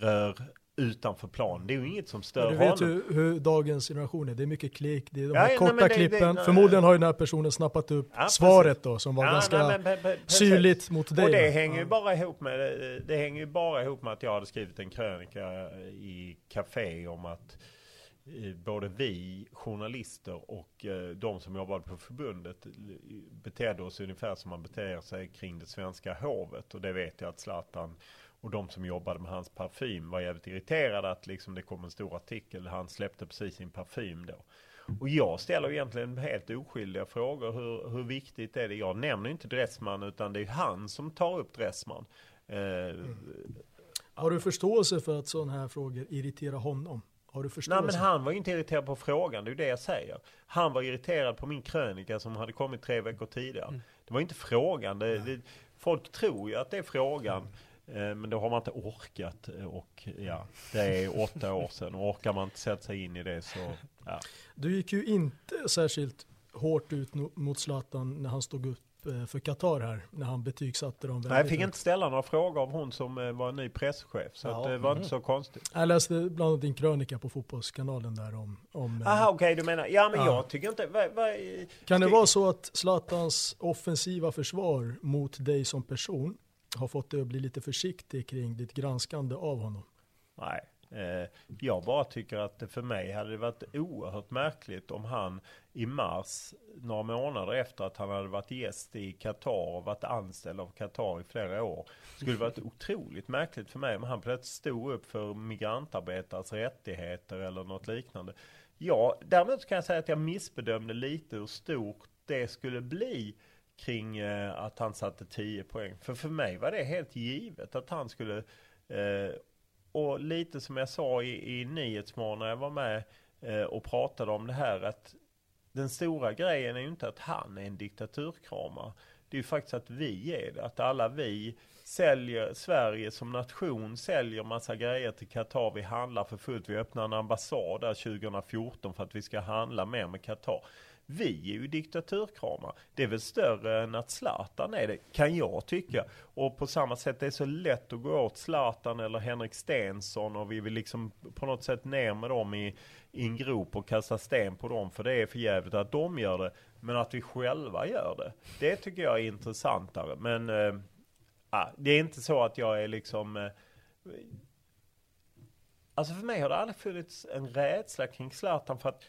rör utanför plan. Det är ju inget som stör honom. Du vet honom. ju hur dagens generation är. Det är mycket klick, det är de här ja, korta nej, klippen. Det, det, Förmodligen har ju den här personen snappat upp ja, svaret då som var ja, ganska nej, syrligt mot dig. Och det hänger ju bara ihop med det hänger ju bara ihop med att jag hade skrivit en krönika i Café om att eh, både vi journalister och eh, de som jobbade på förbundet betedde oss ungefär som man beter sig kring det svenska hovet. Och det vet jag att Zlatan och de som jobbade med hans parfym var jävligt irriterade att liksom det kom en stor artikel. Han släppte precis sin parfym då. Och jag ställer egentligen helt oskyldiga frågor. Hur, hur viktigt är det? Jag nämner inte Dressman utan det är han som tar upp Dressman. Eh, mm. Har du förståelse för att sådana här frågor irriterar honom? Har du förståelse? Nej men han var ju inte irriterad på frågan, det är ju det jag säger. Han var irriterad på min krönika som hade kommit tre veckor tidigare. Mm. Det var inte frågan. Det, det, folk tror ju att det är frågan. Mm. Eh, men då har man inte orkat eh, och ja, det är åtta år sedan. Och orkar man inte sätta sig in i det så, ja. Du gick ju inte särskilt hårt ut mot Zlatan när han stod upp eh, för Qatar här, när han betygsatte dem. Nej, jag fick inte ställa några frågor av hon som var ny presschef, så ja. det var mm. inte så konstigt. Jag läste bland annat din krönika på Fotbollskanalen där om... om Aha, okej, okay, du menar, ja men ja. jag tycker inte... Va, va, kan det vara så att Zlatans offensiva försvar mot dig som person har fått dig att bli lite försiktig kring ditt granskande av honom? Nej, eh, jag bara tycker att det för mig hade det varit oerhört märkligt om han i mars, några månader efter att han hade varit gäst i Qatar och varit anställd av Qatar i flera år. Skulle varit otroligt märkligt för mig om han plötsligt stod upp för migrantarbetares rättigheter eller något liknande. Ja, däremot kan jag säga att jag missbedömde lite hur stort det skulle bli kring eh, att han satte 10 poäng. För för mig var det helt givet att han skulle eh, och lite som jag sa i, i Nyhetsmorgon när jag var med eh, och pratade om det här att den stora grejen är ju inte att han är en diktaturkramare. Det är ju faktiskt att vi är det. Att alla vi säljer, Sverige som nation säljer massa grejer till Qatar. Vi handlar för fullt. Vi öppnar en ambassad där 2014 för att vi ska handla mer med Qatar. Vi är ju diktaturkramar. Det är väl större än att Zlatan är det, kan jag tycka. Och på samma sätt, det är så lätt att gå åt Zlatan eller Henrik Stensson och vi vill liksom på något sätt ner med dem i, i en grop och kasta sten på dem, för det är för jävligt att de gör det. Men att vi själva gör det, det tycker jag är intressantare. Men äh, det är inte så att jag är liksom äh, Alltså för mig har det aldrig funnits en rädsla kring Zlatan för att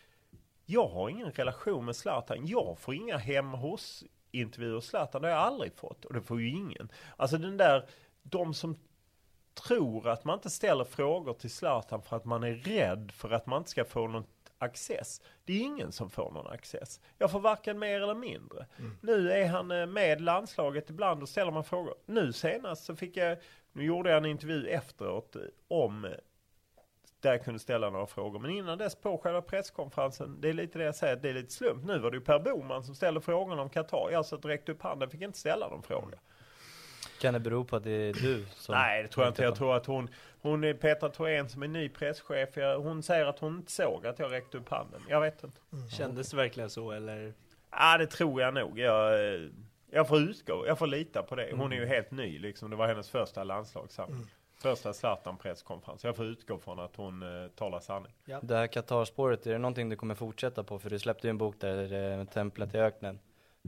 jag har ingen relation med Zlatan. Jag får inga hem hos intervjuer Zlatan. Det har jag aldrig fått. Och det får ju ingen. Alltså den där, de som tror att man inte ställer frågor till Zlatan för att man är rädd för att man inte ska få någon access. Det är ingen som får någon access. Jag får varken mer eller mindre. Mm. Nu är han eh, med landslaget ibland och ställer man frågor. Nu senast så fick jag, nu gjorde jag en intervju efteråt om där jag kunde ställa några frågor. Men innan dess på själva presskonferensen, det är lite det jag säger, det är lite slump. Nu var det ju Per Boman som ställde frågorna om Qatar. Jag satt direkt upp handen, fick inte ställa någon fråga. Kan det bero på att det är du som... Nej, det tror jag inte. Jag tror att hon, hon är Petra Thorén som är ny presschef. hon säger att hon inte såg att jag räckte upp handen. Jag vet inte. Mm. Kändes det verkligen så eller? Ja, det tror jag nog. Jag, jag får utgå, jag får lita på det. Hon är ju mm. helt ny liksom. Det var hennes första landslagssamling. Mm. Första Zlatan presskonferens. Jag får utgå från att hon eh, talar sanning. Ja. Det här Qatar-spåret, är det någonting du kommer fortsätta på? För du släppte ju en bok där, eh, Templet i öknen.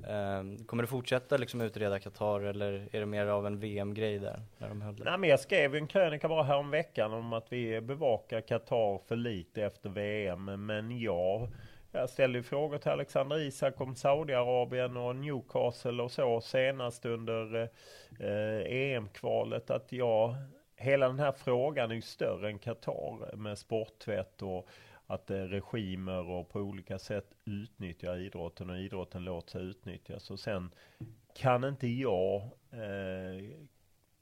Eh, kommer du fortsätta liksom utreda Qatar eller är det mer av en VM-grej där? När de höll Nej, men jag skrev en krönika bara här om veckan om att vi bevakar Qatar för lite efter VM. Men ja, jag ställde ju frågor till Alexander Isak om Saudiarabien och Newcastle och så senast under eh, EM-kvalet att jag hela den här frågan är ju större än Qatar med sporttvätt och att eh, regimer och på olika sätt utnyttjar idrotten och idrotten låter sig utnyttjas. Och sen kan inte jag, eh,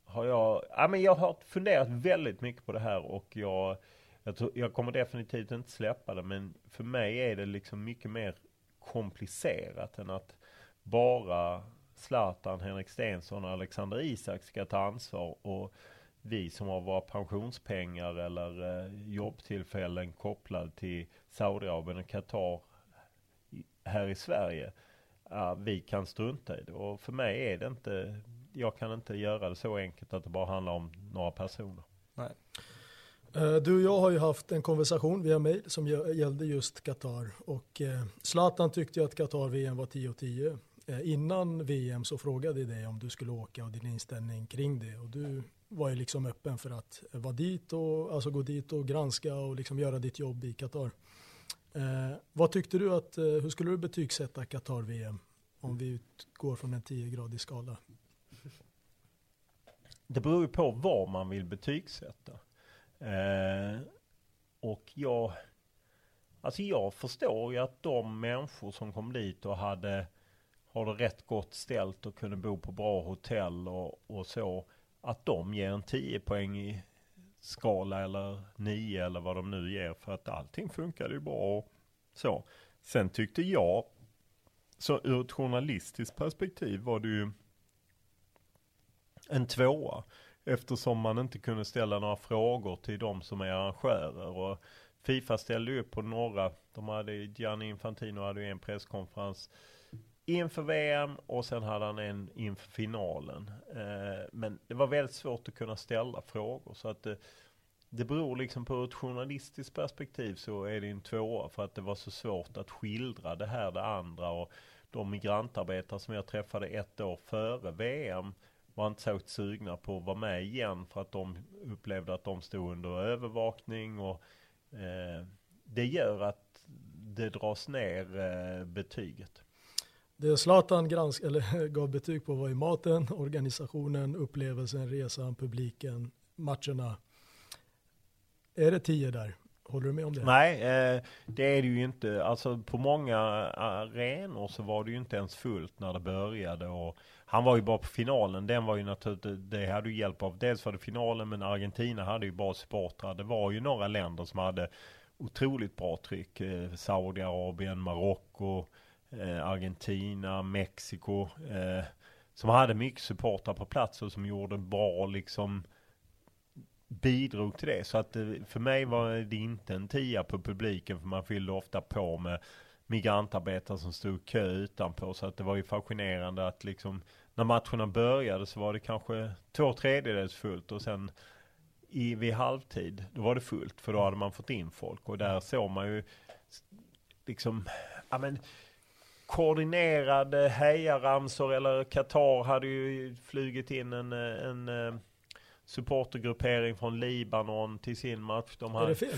har jag, ja men jag har funderat väldigt mycket på det här och jag, jag, tror, jag kommer definitivt inte släppa det men för mig är det liksom mycket mer komplicerat än att bara Zlatan, Henrik Stensson och Alexander Isak ska ta ansvar och vi som har våra pensionspengar eller eh, jobbtillfällen kopplade till Saudiarabien och Qatar här i Sverige. Vi kan strunta i det. Och för mig är det inte, jag kan inte göra det så enkelt att det bara handlar om några personer. Nej. Eh, du och jag har ju haft en konversation via mail som gällde just Qatar. Och eh, Zlatan tyckte ju att Qatar-VM var 10 10. Eh, innan VM så frågade jag dig om du skulle åka och din inställning kring det. Och du var ju liksom öppen för att vara dit och alltså gå dit och granska och liksom göra ditt jobb i Qatar. Eh, vad tyckte du att, eh, hur skulle du betygsätta Qatar-VM om vi utgår från en 10-gradig skala? Det beror ju på vad man vill betygsätta. Eh, och jag, alltså jag förstår ju att de människor som kom dit och hade, har det rätt gott ställt och kunde bo på bra hotell och, och så, att de ger en 10 poäng i skala eller 9 eller vad de nu ger för att allting funkade ju bra och så. Sen tyckte jag, så ur ett journalistiskt perspektiv var det ju en tvåa. Eftersom man inte kunde ställa några frågor till de som är arrangörer. Och Fifa ställde upp på några, de hade, Gianni Infantino hade ju en presskonferens inför VM och sen hade han en inför finalen. Eh, men det var väldigt svårt att kunna ställa frågor så att det, det beror liksom på ett journalistiskt perspektiv så är det en tvåa för att det var så svårt att skildra det här det andra och de migrantarbetare som jag träffade ett år före VM var inte så sugna på att vara med igen för att de upplevde att de stod under övervakning och eh, det gör att det dras ner eh, betyget. Det Zlatan gransk, eller, [laughs] gav betyg på var ju maten, organisationen, upplevelsen, resan, publiken, matcherna. Är det tio där? Håller du med om det? Nej, eh, det är det ju inte. Alltså på många arenor så var det ju inte ens fullt när det började. Och han var ju bara på finalen. Den var ju naturligtvis, det hade ju hjälp av. Dels var det finalen, men Argentina hade ju bra supportrar. Det var ju några länder som hade otroligt bra tryck. Eh, Saudiarabien, Marocko eh, Eh, Argentina, Mexiko. Eh, som hade mycket supportrar på plats och som gjorde bra liksom bidrog till det. Så att eh, för mig var det inte en tia på publiken för man fyllde ofta på med migrantarbetare som stod kö utanpå. Så att det var ju fascinerande att liksom när matcherna började så var det kanske två tredjedels fullt och sen i, vid halvtid då var det fullt för då hade man fått in folk och där såg man ju liksom, ja men koordinerade hejaramsor eller Qatar hade ju flugit in en, en, en supportergruppering från Libanon till sin match. De har... Är det fel?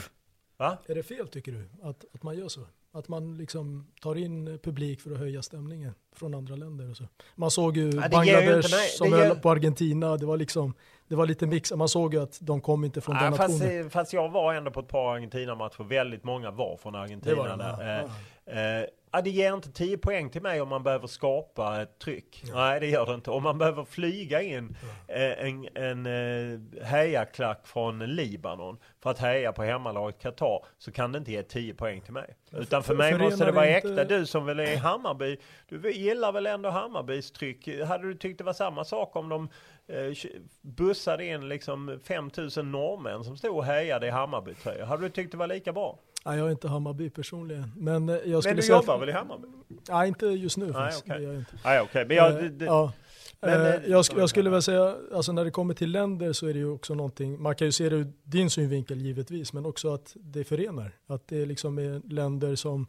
Va? Är det fel tycker du att, att man gör så? Att man liksom tar in publik för att höja stämningen från andra länder och så. Man såg ju ja, Bangladesh som höll på Argentina, det var liksom, det var lite mix. Man såg ju att de kom inte från ja, den fast, nationen. Fast jag var ändå på ett par Argentina-matcher, väldigt många var från Argentina var där. Ja. Eh, eh, Ja, det ger inte 10 poäng till mig om man behöver skapa ett tryck. Ja. Nej, det gör det inte. Om man behöver flyga in ja. Eh, en, en, en eh, hejaklack från Libanon för att heja på hemmalaget Qatar så kan det inte ge 10 poäng till mig. Utan för, för mig måste det vara inte... äkta. Du som väl är i Hammarby, du gillar väl ändå Hammarbys tryck? Hade du tyckt det var samma sak om de eh, bussade in liksom 5000 norrmän som stod och hejade i Hammarby-tröjor? Hade du tyckt det var lika bra? Nej, jag är inte Hammarby personligen. Men, eh, jag men du jobbar väl i Hammarby? Nej, inte just nu. Nej, okej. Okay. Nej, okay. Men jag, det, det... Ja. Men, eh, jag, jag, skulle väl säga, alltså när det kommer till länder så är det ju också någonting, man kan ju se det ur din synvinkel givetvis, men också att det förenar. Att det liksom är länder som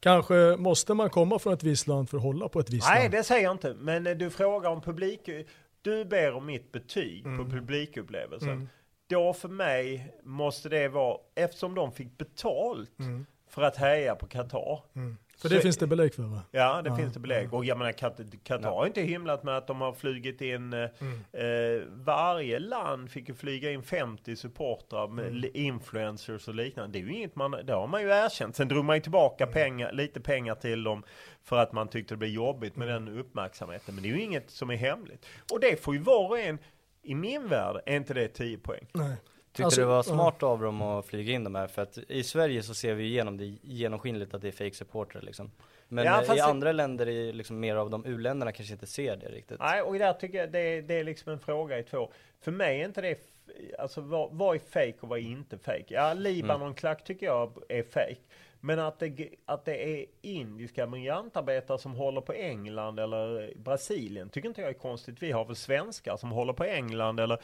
Kanske måste man komma från ett visst land för att hålla på ett visst Nej, land? Nej, det säger jag inte. Men du frågar om publik. Du ber om mitt betyg mm. på publikupplevelsen. Mm. Då för mig måste det vara, eftersom de fick betalt mm. för att heja på Qatar. Mm. För det så, finns det belägg för va? Ja, det ja, finns det belägg. Ja. Och jag menar, Qatar har inte himlat med att de har flugit in, eh, mm. eh, varje land fick ju flyga in 50 supportrar med mm. influencers och liknande. Det är ju inget man, det har man ju erkänt. Sen drog man ju tillbaka mm. pengar, lite pengar till dem för att man tyckte det blev jobbigt med mm. den uppmärksamheten. Men det är ju inget som är hemligt. Och det får ju var och en i min värld är inte det 10 poäng. Nej. Tyckte alltså, det var smart av dem att flyga in de här för att i Sverige så ser vi igenom det genomskinligt att det är fake supporter liksom. Men ja, i andra länder, i liksom mer av de u-länderna kanske inte ser det riktigt. Nej, och där tycker jag det, det är liksom en fråga i två. För mig är inte det, alltså vad, vad är fake och vad är inte fake? Ja, Libanon-klack tycker jag är fake. Men att det, att det är indiska migrantarbetare som håller på England eller Brasilien tycker inte jag är konstigt. Vi har väl svenskar som håller på England eller...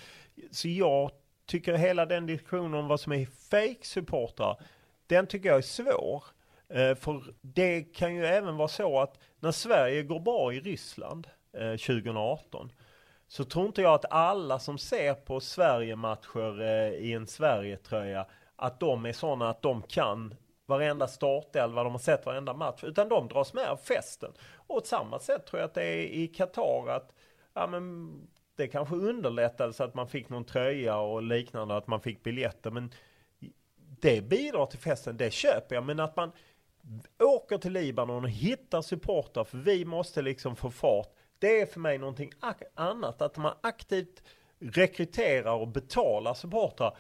Så jag tycker hela den diskussionen om vad som är fake supportrar, den tycker jag är svår. Eh, för det kan ju även vara så att när Sverige går bra i Ryssland eh, 2018 så tror inte jag att alla som ser på Sverige-matcher eh, i en Sverige-tröja att de är sådana att de kan varenda startelva, de har sett varenda match, utan de dras med av festen. Och på samma sätt tror jag att det är i Qatar att ja, men det kanske underlättade så att man fick någon tröja och liknande, att man fick biljetter. Men det bidrar till festen, det köper jag. Men att man åker till Libanon och hittar supportrar, för vi måste liksom få fart. Det är för mig någonting annat. Att man aktivt rekryterar och betalar supportrar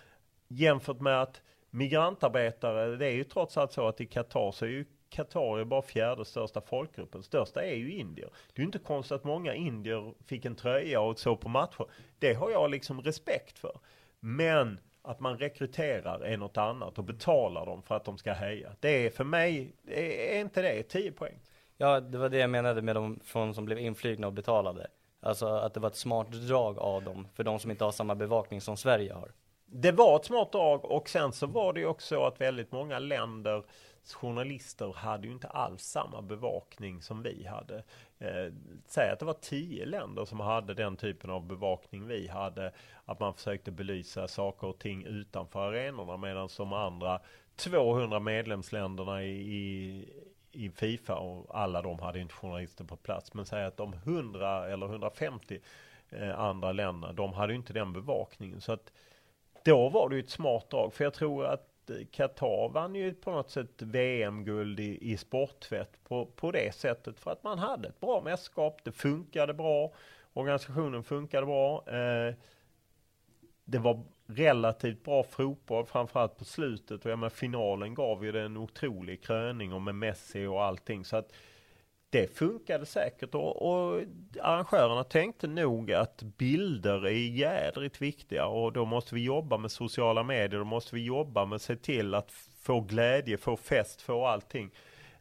jämfört med att migrantarbetare, det är ju trots allt så att i Qatar så är ju Qatar är bara fjärde största folkgruppen. Största är ju indier. Det är ju inte konstigt att många indier fick en tröja och så på matcher. Det har jag liksom respekt för. Men att man rekryterar är något annat och betalar dem för att de ska heja. Det är för mig, är inte det 10 poäng? Ja, det var det jag menade med de från som blev inflygna och betalade. Alltså att det var ett smart drag av dem för de som inte har samma bevakning som Sverige har. Det var ett smart drag och sen så var det ju också att väldigt många länder journalister hade ju inte alls samma bevakning som vi hade. Eh, säg att det var tio länder som hade den typen av bevakning vi hade. Att man försökte belysa saker och ting utanför arenorna medan de andra 200 medlemsländerna i, i, i Fifa och alla de hade inte journalister på plats. Men säg att de 100 eller 150 eh, andra länderna, de hade ju inte den bevakningen. Så att då var det ju ett smart drag. För jag tror att eh, Qatar vann ju på något sätt VM-guld i, i sporttvätt på, på det sättet för att man hade ett bra mästerskap. Det funkade bra. Organisationen funkade bra. Eh, det var relativt bra fotboll, framförallt på slutet. Och ja, men finalen gav ju det en otrolig kröning och med Messi och allting. Så att det funkade säkert och, och arrangörerna tänkte nog att bilder är jädrigt viktiga och då måste vi jobba med sociala medier, då måste vi jobba med att se till att få glädje, få fest, få allting.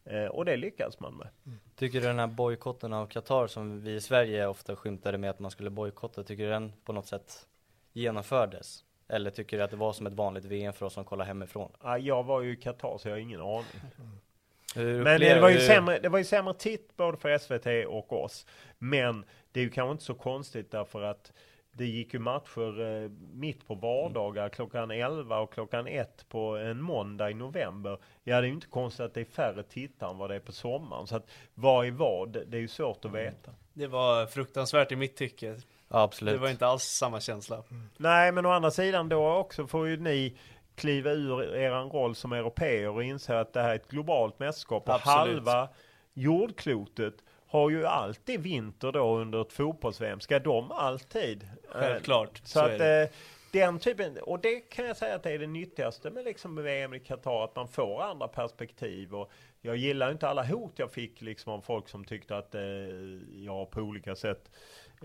Eh, och det lyckas man med. Mm. Tycker du den här bojkotten av Qatar som vi i Sverige ofta skymtade med att man skulle bojkotta, tycker du den på något sätt genomfördes? Eller tycker du att det var som ett vanligt VM för oss som kollar hemifrån? Ja, jag var ju i Qatar så jag har ingen aning. Men det var, ju sämre, det var ju sämre titt både för SVT och oss. Men det är ju kanske inte så konstigt därför att det gick ju matcher eh, mitt på vardagar klockan 11 och klockan 1 på en måndag i november. Ja, det är ju inte konstigt att det är färre tittare än vad det är på sommaren. Så att vad är vad? Det är ju svårt att veta. Det var fruktansvärt i mitt tycke. Absolut. Det var inte alls samma känsla. Nej, men å andra sidan då också får ju ni kliva ur er roll som europeer och inse att det här är ett globalt mästerskap och halva jordklotet har ju alltid vinter då under ett fotbolls-VM. Ska de alltid? Eh, Självklart, Så, så att det. eh, den typen, och det kan jag säga att det är det nyttigaste med liksom VM i Qatar, att man får andra perspektiv. Och jag gillar inte alla hot jag fick liksom av folk som tyckte att eh, jag på olika sätt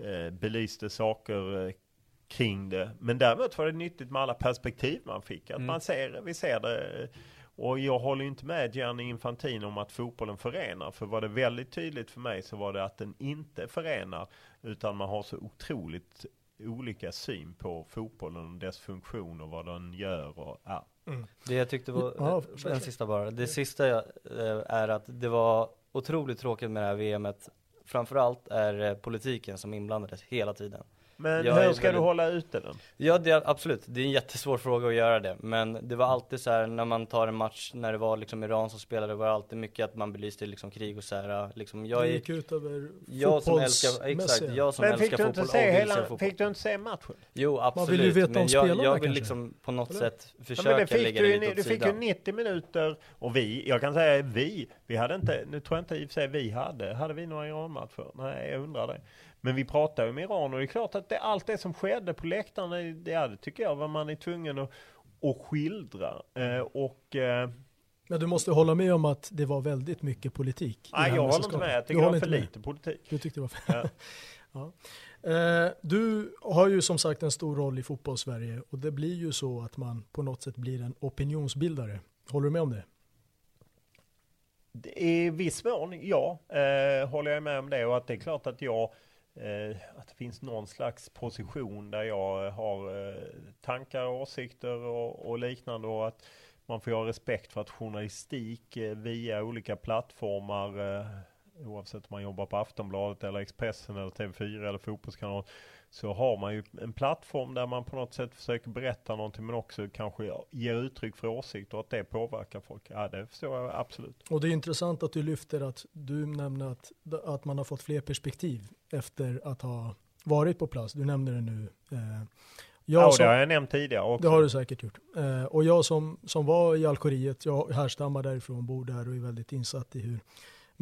eh, belyste saker eh, kring det. Men däremot var det nyttigt med alla perspektiv man fick. Att Mm. man ser, vi ser det. Och jag håller ju inte med Gianni Infantino om att fotbollen förenar. För var det väldigt tydligt för mig så var det att den inte förenar. Utan man har så otroligt olika syn på fotbollen och dess funktion och vad den gör. Och, ja. Det jag tyckte var, Ja, en sista bara, det sista jag, eh, är att det var otroligt tråkigt med det här VMet Framförallt är politiken som inblandades hela tiden Men Jag hur ska du väldigt- hålla ute den? Ja det är absolut, det är en jättesvår fråga att göra det Men det var alltid så här när man tar en match när det var liksom Iran som spelade var det alltid mycket att man belyste liksom krig och så här liksom Jag Det är, gick ut över jag som älskar, exakt, jag som Men fick älskar du, inte fotboll se och hela, fotboll fick du inte se matchen? Jo absolut, vill du veta om men jag, spelarna jag vill kanske? liksom på något Eller? sätt Ja, försöka men det fick lägga du, det ju- lite åt du fick ju sidan 90 minuter och vi, jag kan säga vi, vi hade inte, nu tror jag inte i och för sig vi hade, hade vi några Iran-matcher? Nej, jag undrar det. Men vi pratade ju med Iran och det är klart att det, allt det som skedde på läktaren, det, det, det tycker jag var man är tvungen att, att skildra. Eh, och eh, Men du måste hålla med om att det var väldigt mycket politik. nej, jag håller inte med, jag Du tycker det var för inte med. lite politik. Du tyckte det var för... Ja. [laughs] ja. Eh, du har ju som sagt en stor roll i fotbollssverige och det blir ju så att man på något sätt blir en opinionsbildare. Håller du med om det? I viss mån, ja, eh, håller jag med om det och att det är klart att jag Eh, att det finns någon slags position där jag eh, har eh, tankar, åsikter och, och liknande och att man får ha respekt för att journalistik eh, via olika plattformar eh, oavsett om man jobbar på Aftonbladet eller Expressen eller TV4 eller Fotbollskanalen, så har man ju en plattform där man på något sätt försöker berätta någonting men också kanske ger uttryck för åsikter och att det påverkar folk. Ja, det förstår jag absolut. Och det är intressant att du lyfter att du nämner att, att man har fått fler perspektiv efter att ha varit på plats. Du nämner det nu. Eh, jag Ja, som- det har jag nämnt tidigare också. Det har du säkert gjort. Eh, och jag som, som var i Algeriet, jag härstammar därifrån, bor där och är väldigt insatt i hur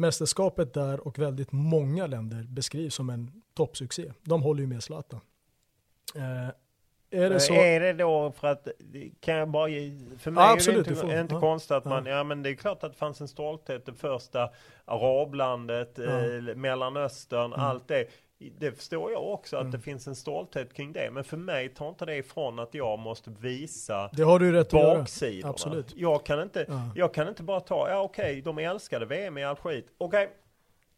mästerskapet där och väldigt många länder beskrivs som en toppsuccé. De håller ju med Zlatan. Eh, är det så? Är det då för att, kan jag bara för mig Ja, är absolut, det du inte, inte Ja. konstigt att Ja. man, ja men det är klart att det fanns en stolthet, det första arablandet, Ja. eh, Mellanöstern, Mm. allt det. Det förstår jag också att Mm. det finns en stolthet kring det, men för mig tar inte det ifrån att jag måste visa Det har du rätt baksidorna. Absolut. Jag kan inte, Ja. jag kan inte bara ta, ja okej, de älskade VM i Algeriet. Okej,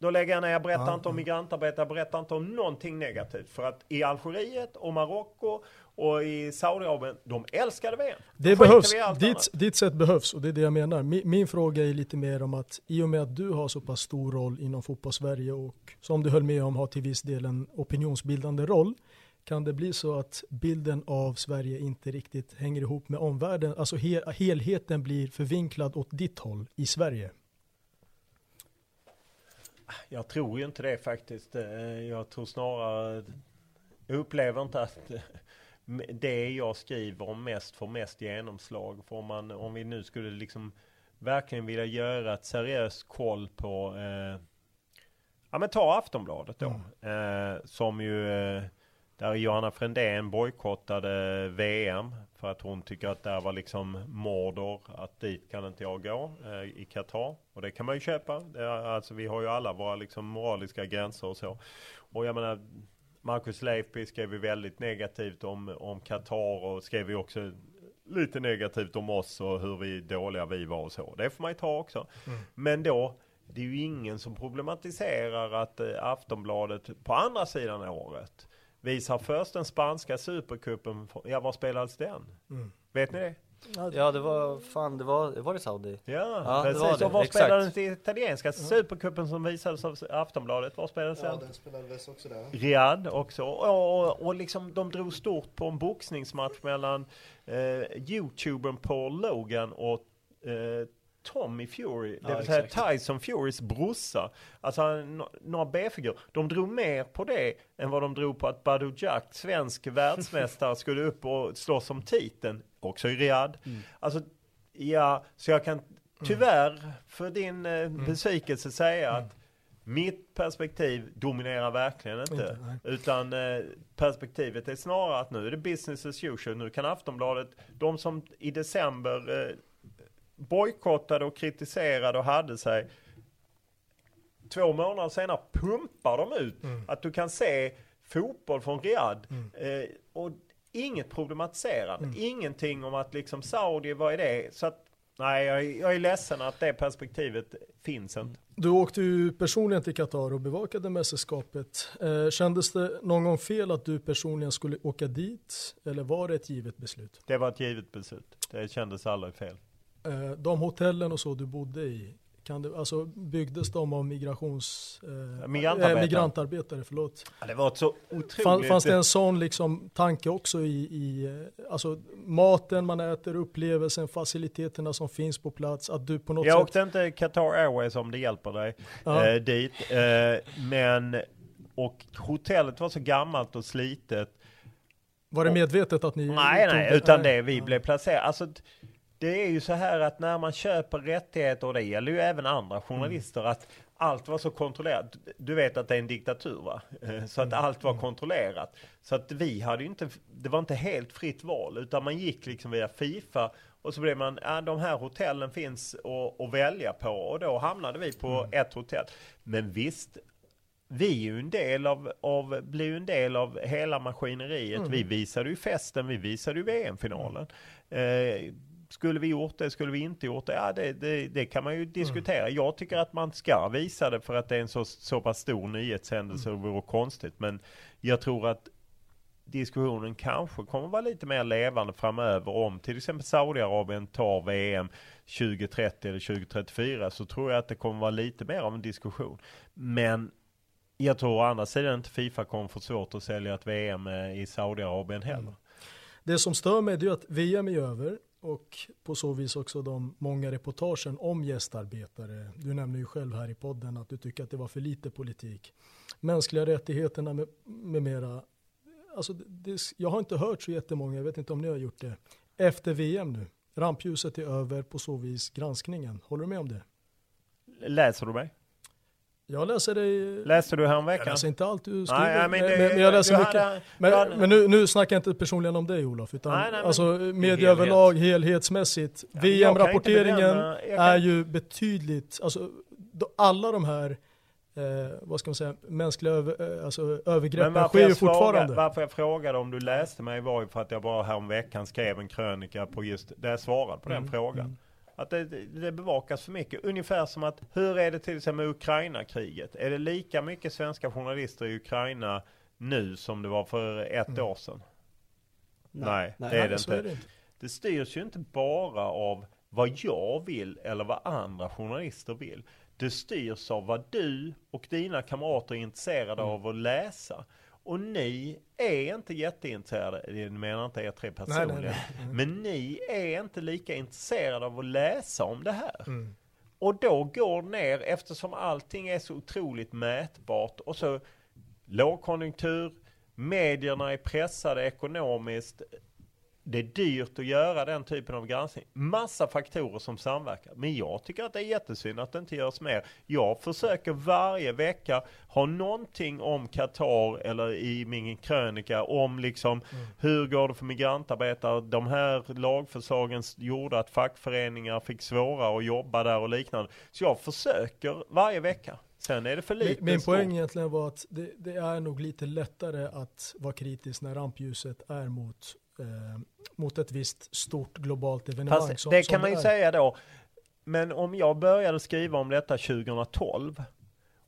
då lägger jag ner, jag berättar Ja, inte om migrantarbete, jag berättar inte om någonting negativt. För att i Algeriet och Marocko och i Saudiarabien, de älskade VM. Det behövs, ditt, ditt sätt behövs och det är det jag menar. Min, min fråga är lite mer om att i och med att du har så pass stor roll inom fotbollssverige och som du höll med om har till viss del en opinionsbildande roll. Kan det bli så att bilden av Sverige inte riktigt hänger ihop med omvärlden? Alltså he, helheten blir förvinklad åt ditt håll i Sverige? Jag tror ju inte det faktiskt. Eh, Jag tror snarare, jag upplever inte att eh, det jag skriver om mest får mest genomslag. För om, man, om vi nu skulle liksom verkligen vilja göra ett seriöst koll på, eh, ja men ta Aftonbladet då. Eh, som ju eh, där Johanna Frändén bojkottade VM för att hon tycker att det var liksom Mordor, att dit kan inte jag gå eh, i Qatar. Och det kan man ju köpa. Det är, alltså vi har ju alla våra liksom moraliska gränser och så. Och jag menar, Marcus Leifby skrev ju väldigt negativt om, om Qatar och skrev ju också lite negativt om oss och hur vi dåliga vi var och så. Det får man ju ta också. Mm. Men då, det är ju ingen som problematiserar att eh, Aftonbladet på andra sidan året visar först den spanska supercupen. Ja, var spelades den? Mm. Vet ni det? Ja det var, fan det var, var det Saudi? Ja, ja precis. Det var det. Och var spelades den italienska mm. supercupen som visades av Aftonbladet? Var spelades den? Ja den spelades också där. Riyadh också. Och, och, och liksom de drog stort på en boxningsmatch mellan eh, Youtubern Paul Logan och eh, Tommy Fury, det ja, vill säga exakt. Tyson Furys brorsa. Alltså några B-figurer. De drog mer på det än vad de drog på att Badou Jack, svensk [laughs] världsmästare, skulle upp och slåss om titeln. Också i Riyadh. Mm. Alltså, ja, så jag kan tyvärr för din eh, mm. besvikelse säga mm. att mitt perspektiv dominerar verkligen inte. inte utan eh, perspektivet är snarare att nu är det business as usual. Nu kan Aftonbladet, de som i december eh, bojkottade och kritiserade och hade sig. Två månader senare pumpar de ut mm. att du kan se fotboll från Riyadh. Mm. Eh, och inget problematiserande. Mm. Ingenting om att liksom Saudi, vad är det? Så att Nej, jag, jag är ledsen att det perspektivet finns inte. Du åkte ju personligen till Qatar och bevakade mästerskapet. Eh, kändes det någon gång fel att du personligen skulle åka dit? Eller var det ett givet beslut? Det var ett givet beslut. Det kändes aldrig fel. Eh, de hotellen och så du bodde i, kan det, alltså byggdes de av migrations, eh, migrantarbetare. Äh, migrantarbetare förlåt. Ja, det var så otroligt. Fann, fanns det en sån liksom tanke också i, i eh, alltså maten man äter, upplevelsen, faciliteterna som finns på plats, att du på något Jag sätt... åkte inte Qatar Airways om det hjälper dig eh, dit, eh, men och hotellet var så gammalt och slitet. Var det medvetet att ni... Nej, nej, utan det vi blev placerade. Alltså, det är ju så här att när man köper rättigheter, och det gäller ju även andra journalister, mm. att allt var så kontrollerat. Du vet att det är en diktatur va? Eh, så att mm. allt var mm. kontrollerat. Så att vi hade ju inte, det var inte helt fritt val, utan man gick liksom via Fifa och så blev man, ja de här hotellen finns att välja på och då hamnade vi på mm. ett hotell. Men visst, vi är ju en del av, av, blir ju en del av hela maskineriet. Mm. Vi visade ju festen, vi visade ju VM-finalen. Mm. Eh, skulle vi gjort det, skulle vi inte gjort det? Ja, det, det, det kan man ju diskutera. Mm. Jag tycker att man ska visa det för att det är en så, så pass stor nyhetshändelse mm. och det vore konstigt. Men jag tror att diskussionen kanske kommer vara lite mer levande framöver om till exempel Saudiarabien tar VM 2030 eller 2034 så tror jag att det kommer vara lite mer av en diskussion. Men jag tror å andra sidan inte Fifa kommer få svårt att sälja ett VM i Saudiarabien heller. Mm. Det som stör mig är att VM är över och på så vis också de många reportagen om gästarbetare. Du nämner ju själv här i podden att du tycker att det var för lite politik. Mänskliga rättigheterna med, med mera. Alltså det, jag har inte hört så jättemånga, jag vet inte om ni har gjort det, efter VM nu. Rampljuset är över på så vis granskningen. Håller du med om det? Läser du mig? Jag läser det Läste du häromveckan? Jag läser inte allt du skriver. Nej, men, det, men, jag läser mycket. Hade, men, hade, men nu, nu snackar jag inte personligen om dig Olof, utan nej, nej, alltså media överlag helhetsmässigt. Ja, VM-rapporteringen är ju betydligt, alltså alla de här Eh, vad ska man säga, mänskliga över, eh, alltså, övergreppen sker ju fortfarande. Varför jag frågade om du läste mig var ju för att jag bara häromveckan skrev en krönika på just, där jag svarade på mm, den frågan. Mm. Att det, det, bevakas för mycket. Ungefär som att, hur är det till exempel med Ukraina-kriget? Är det lika mycket svenska journalister i Ukraina nu som det var för ett mm. år sedan? Nej, nej, nej det är det inte. Är det inte. Det styrs ju inte bara av vad jag vill eller vad andra journalister vill. Det styrs av vad du och dina kamrater är intresserade mm. av att läsa. Och ni är inte jätteintresserade, jag menar inte er tre personligen, nej, nej, nej. Mm. men ni är inte lika intresserade av att läsa om det här. Mm. Och då går det ner eftersom allting är så otroligt mätbart och så lågkonjunktur, medierna är pressade ekonomiskt. Det är dyrt att göra den typen av granskning. Massa faktorer som samverkar. Men jag tycker att det är jättesynd att det inte görs mer. Jag försöker varje vecka ha någonting om Qatar eller i min krönika om liksom mm. hur går det för migrantarbetare. De här lagförslagen gjorde att fackföreningar fick svårare att jobba där och liknande. Så jag försöker varje vecka. Sen är det för lite. Min, poäng egentligen var att det, det, är nog lite lättare att vara kritisk när rampljuset är mot eh, mot ett visst stort globalt evenemang. Fast som, det kan man ju är. säga då. Men om jag började skriva om detta 2012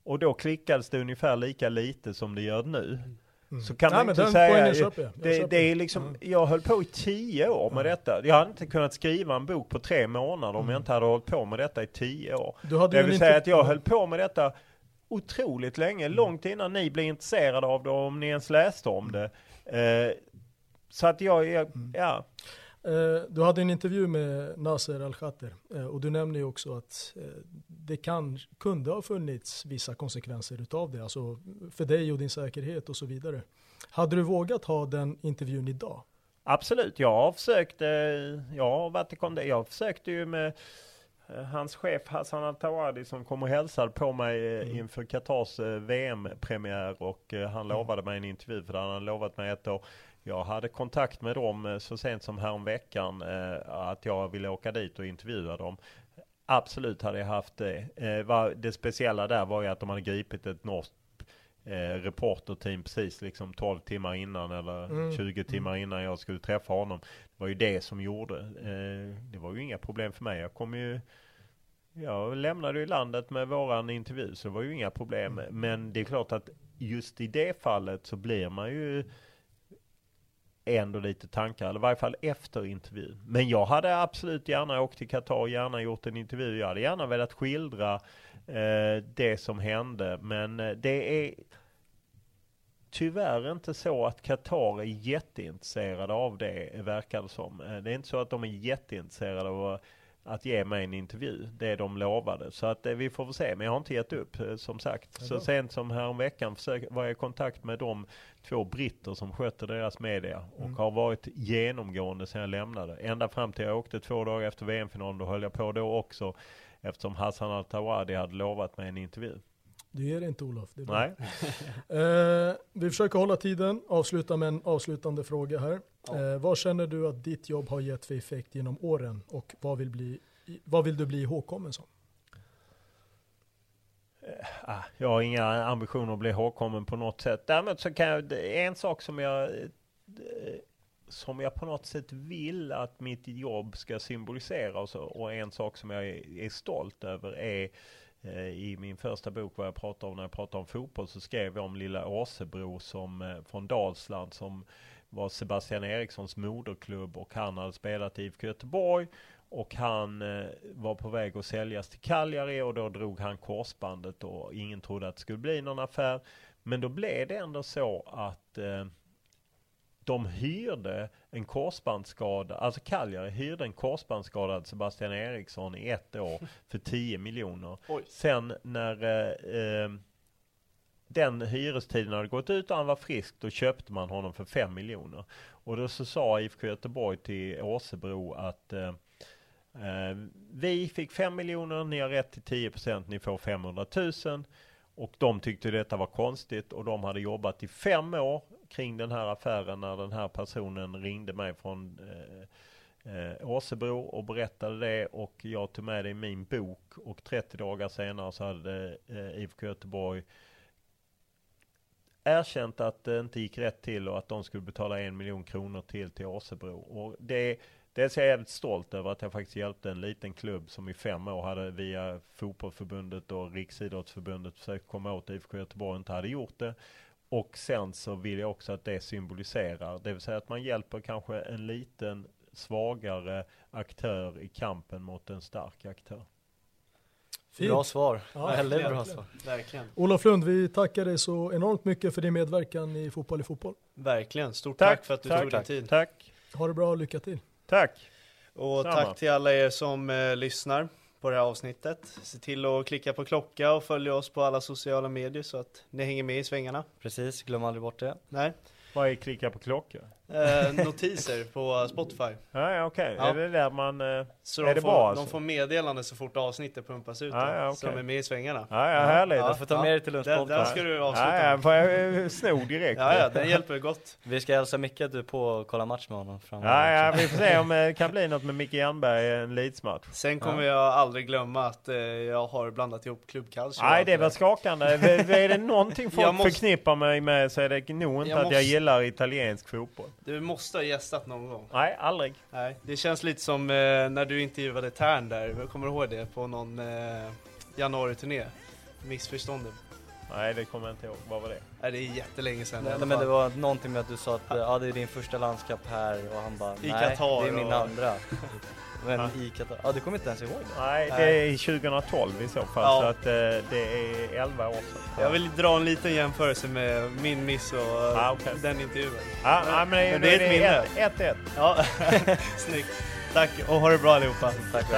och då klickades det ungefär lika lite som det gör nu. Mm. Så kan Nej, man inte säga, jag jag det, det, är liksom, mm. jag höll på i tio år med mm. detta. Jag hade inte kunnat skriva en bok på tre månader om jag mm. inte hade hållit på med detta i tio år. det vill säga att jag höll på med detta otroligt länge, mm. långt innan ni blev intresserade av det, om ni ens läste om det. Eh, så att jag, jag mm. ja. Uh, du hade en intervju med Nasser Al-Khatter uh, och du nämner ju också att uh, det kan, kunde ha funnits vissa konsekvenser utav det, alltså för dig och din säkerhet och så vidare. Hade du vågat ha den intervjun idag? Absolut, jag har försökt, jag har varit i kontakt, jag försökte ju med Hans chef Hassan Al-Tawadi som kom och hälsade på mig mm. inför Qatars VM-premiär och han mm. lovade mig en intervju för det hade han lovat mig ett år. Jag hade kontakt med dem eh, så sent som häromveckan eh, att jag ville åka dit och intervjua dem. Absolut hade jag haft det. Eh, det speciella där var ju att de hade gripit ett norskt reporterteam precis liksom 12 timmar innan eller mm. 20 mm. timmar mm. innan jag skulle träffa honom. Det var ju det som gjorde. det var ju inga problem för mig. Jag kom ju jag lämnade ju landet med våran intervju så det var ju inga problem. Mm. Men det är klart att just i det fallet så blir man ju ändå lite tankar, eller i varje fall efter intervjun. Men jag hade absolut gärna åkt till Qatar, gärna gjort en intervju. Jag hade gärna velat skildra eh, det som hände, men eh, det är tyvärr inte så att Qatar är jätteintresserade av det, verkar det som. Eh, det är inte så att de är jätteintresserade av att ge mig en intervju, det de lovade. Så att eh, vi får väl se, men jag har inte gett upp eh, som sagt. Så sent som häromveckan var jag i kontakt med de två britter som sköter deras media och mm. har varit genomgående sedan jag lämnade. Ända fram till jag åkte två dagar efter VM-finalen, då höll jag på då också eftersom Hassan Al-Tawadi hade lovat mig en intervju. Du ger inte Olof. Det Nej. [laughs] eh, vi försöker hålla tiden, avsluta med en avslutande fråga här. Ja. Eh, vad känner du att ditt jobb har gett för effekt genom åren och vad vill, bli, vad vill du bli ihågkommen som? Eh, ah, jag har inga ambitioner att bli ihågkommen på något sätt. Däremot så kan jag, en sak som jag eh, som jag på något sätt vill att mitt jobb ska symbolisera och, så, och en sak som jag är, är stolt över är Eh, I min första bok vad jag pratar om när jag pratar om fotboll så skrev jag om lilla Åsebro som, eh, från Dalsland som var Sebastian Erikssons moderklubb och han hade spelat i IFK Göteborg och han eh, var på väg att säljas till Cagliari och då drog han korsbandet och ingen trodde att det skulle bli någon affär. Men då blev det ändå så att eh, de hyrde en korsbandsskada, alltså Cagliari hyrde en korsbandsskadad Sebastian Eriksson i ett år för 10 miljoner. [laughs] Sen när eh, eh, den hyrestiden hade gått ut och han var frisk, då köpte man honom för 5 miljoner. Och då så sa IFK Göteborg till Åsebro att eh, eh vi fick 5 miljoner, ni har rätt till 10 procent, ni får 500 000. Och de tyckte detta var konstigt och de hade jobbat i fem år kring den här affären när den här personen ringde mig från eh, eh, Åsebro och berättade det och jag tog med det i min bok och 30 dagar senare så hade eh, IFK Göteborg erkänt att det inte gick rätt till och att de skulle betala en miljon kronor till till Åsebro. Och det, Dels är jag jävligt stolt över att jag faktiskt hjälpte en liten klubb som i fem år hade via Fotbollförbundet och Riksidrottsförbundet försökt komma åt IFK Göteborg och inte hade gjort det. Och sen så vill jag också att det symboliserar, det vill säga att man hjälper kanske en liten svagare aktör i kampen mot en stark aktör. Fint. Bra svar, ja, bra svar. Verkligen. Olof Lund, vi tackar dig så enormt mycket för din medverkan i Fotboll i fotboll. Verkligen, stort tack, tack för att du tack, tog dig tid. Tack. Ha det bra och lycka till. Tack. Och Samma. tack till alla er som eh, lyssnar på det här avsnittet. Se till att klicka på klocka och följa oss på alla sociala medier så att ni hänger med i svängarna. Precis, glöm aldrig bort det. Nej. Vad är klicka på klocka? Eh, notiser på Spotify. Ja, ja okej. Ja. Är det där man... eh, Så är de det får, bra de alltså? får meddelande så fort avsnittet pumpas ut. Ja, ja, okej. Som är med i svängarna. Ja, ja, härligt. Jag får ta med dig till Lunds podcast. ska du avsluta Ja, ja, får jag eh, sno direkt? Ja, ja, den hjälper gott. Vi ska hälsa Micke att du är på och kolla match med honom framöver Ja, ja, vi får se om det kan bli [laughs] något med Micke Jernberg, en Leeds-match. Sen kommer jag aldrig glömma att eh, jag har blandat ihop och Nej, det var där. skakande. Är det någonting [laughs] folk Jag måste- förknippar mig med så är det nog inte Jag att jag måste- gillar italiensk fotboll. Du måste ha gästat någon gång. Nej, aldrig. Nej, det känns lite som eh, när du intervjuade Tern där, jag kommer du ihåg det? På någon eh, januari-turné. Missförståndet. Nej, det kommer jag inte ihåg. Vad var det? Nej, det är jättelänge sedan. Nej, men det var någonting med att du sa att eh, ja, det är din första landskamp här och han bara I nej, det är min och- andra. [laughs] Men Ja. i Qatar, ja du kommer inte ens ihåg det? Nej, det är 2012 i så fall. Ja. Så att eh, det är 11 år sedan. Jag vill dra en liten jämförelse med min miss och Ah, okej. den intervjun. Ja, ja, men, Men det är ett minne. 1-1. Ja, [laughs] snyggt. Tack och ha det bra allihopa. Tack för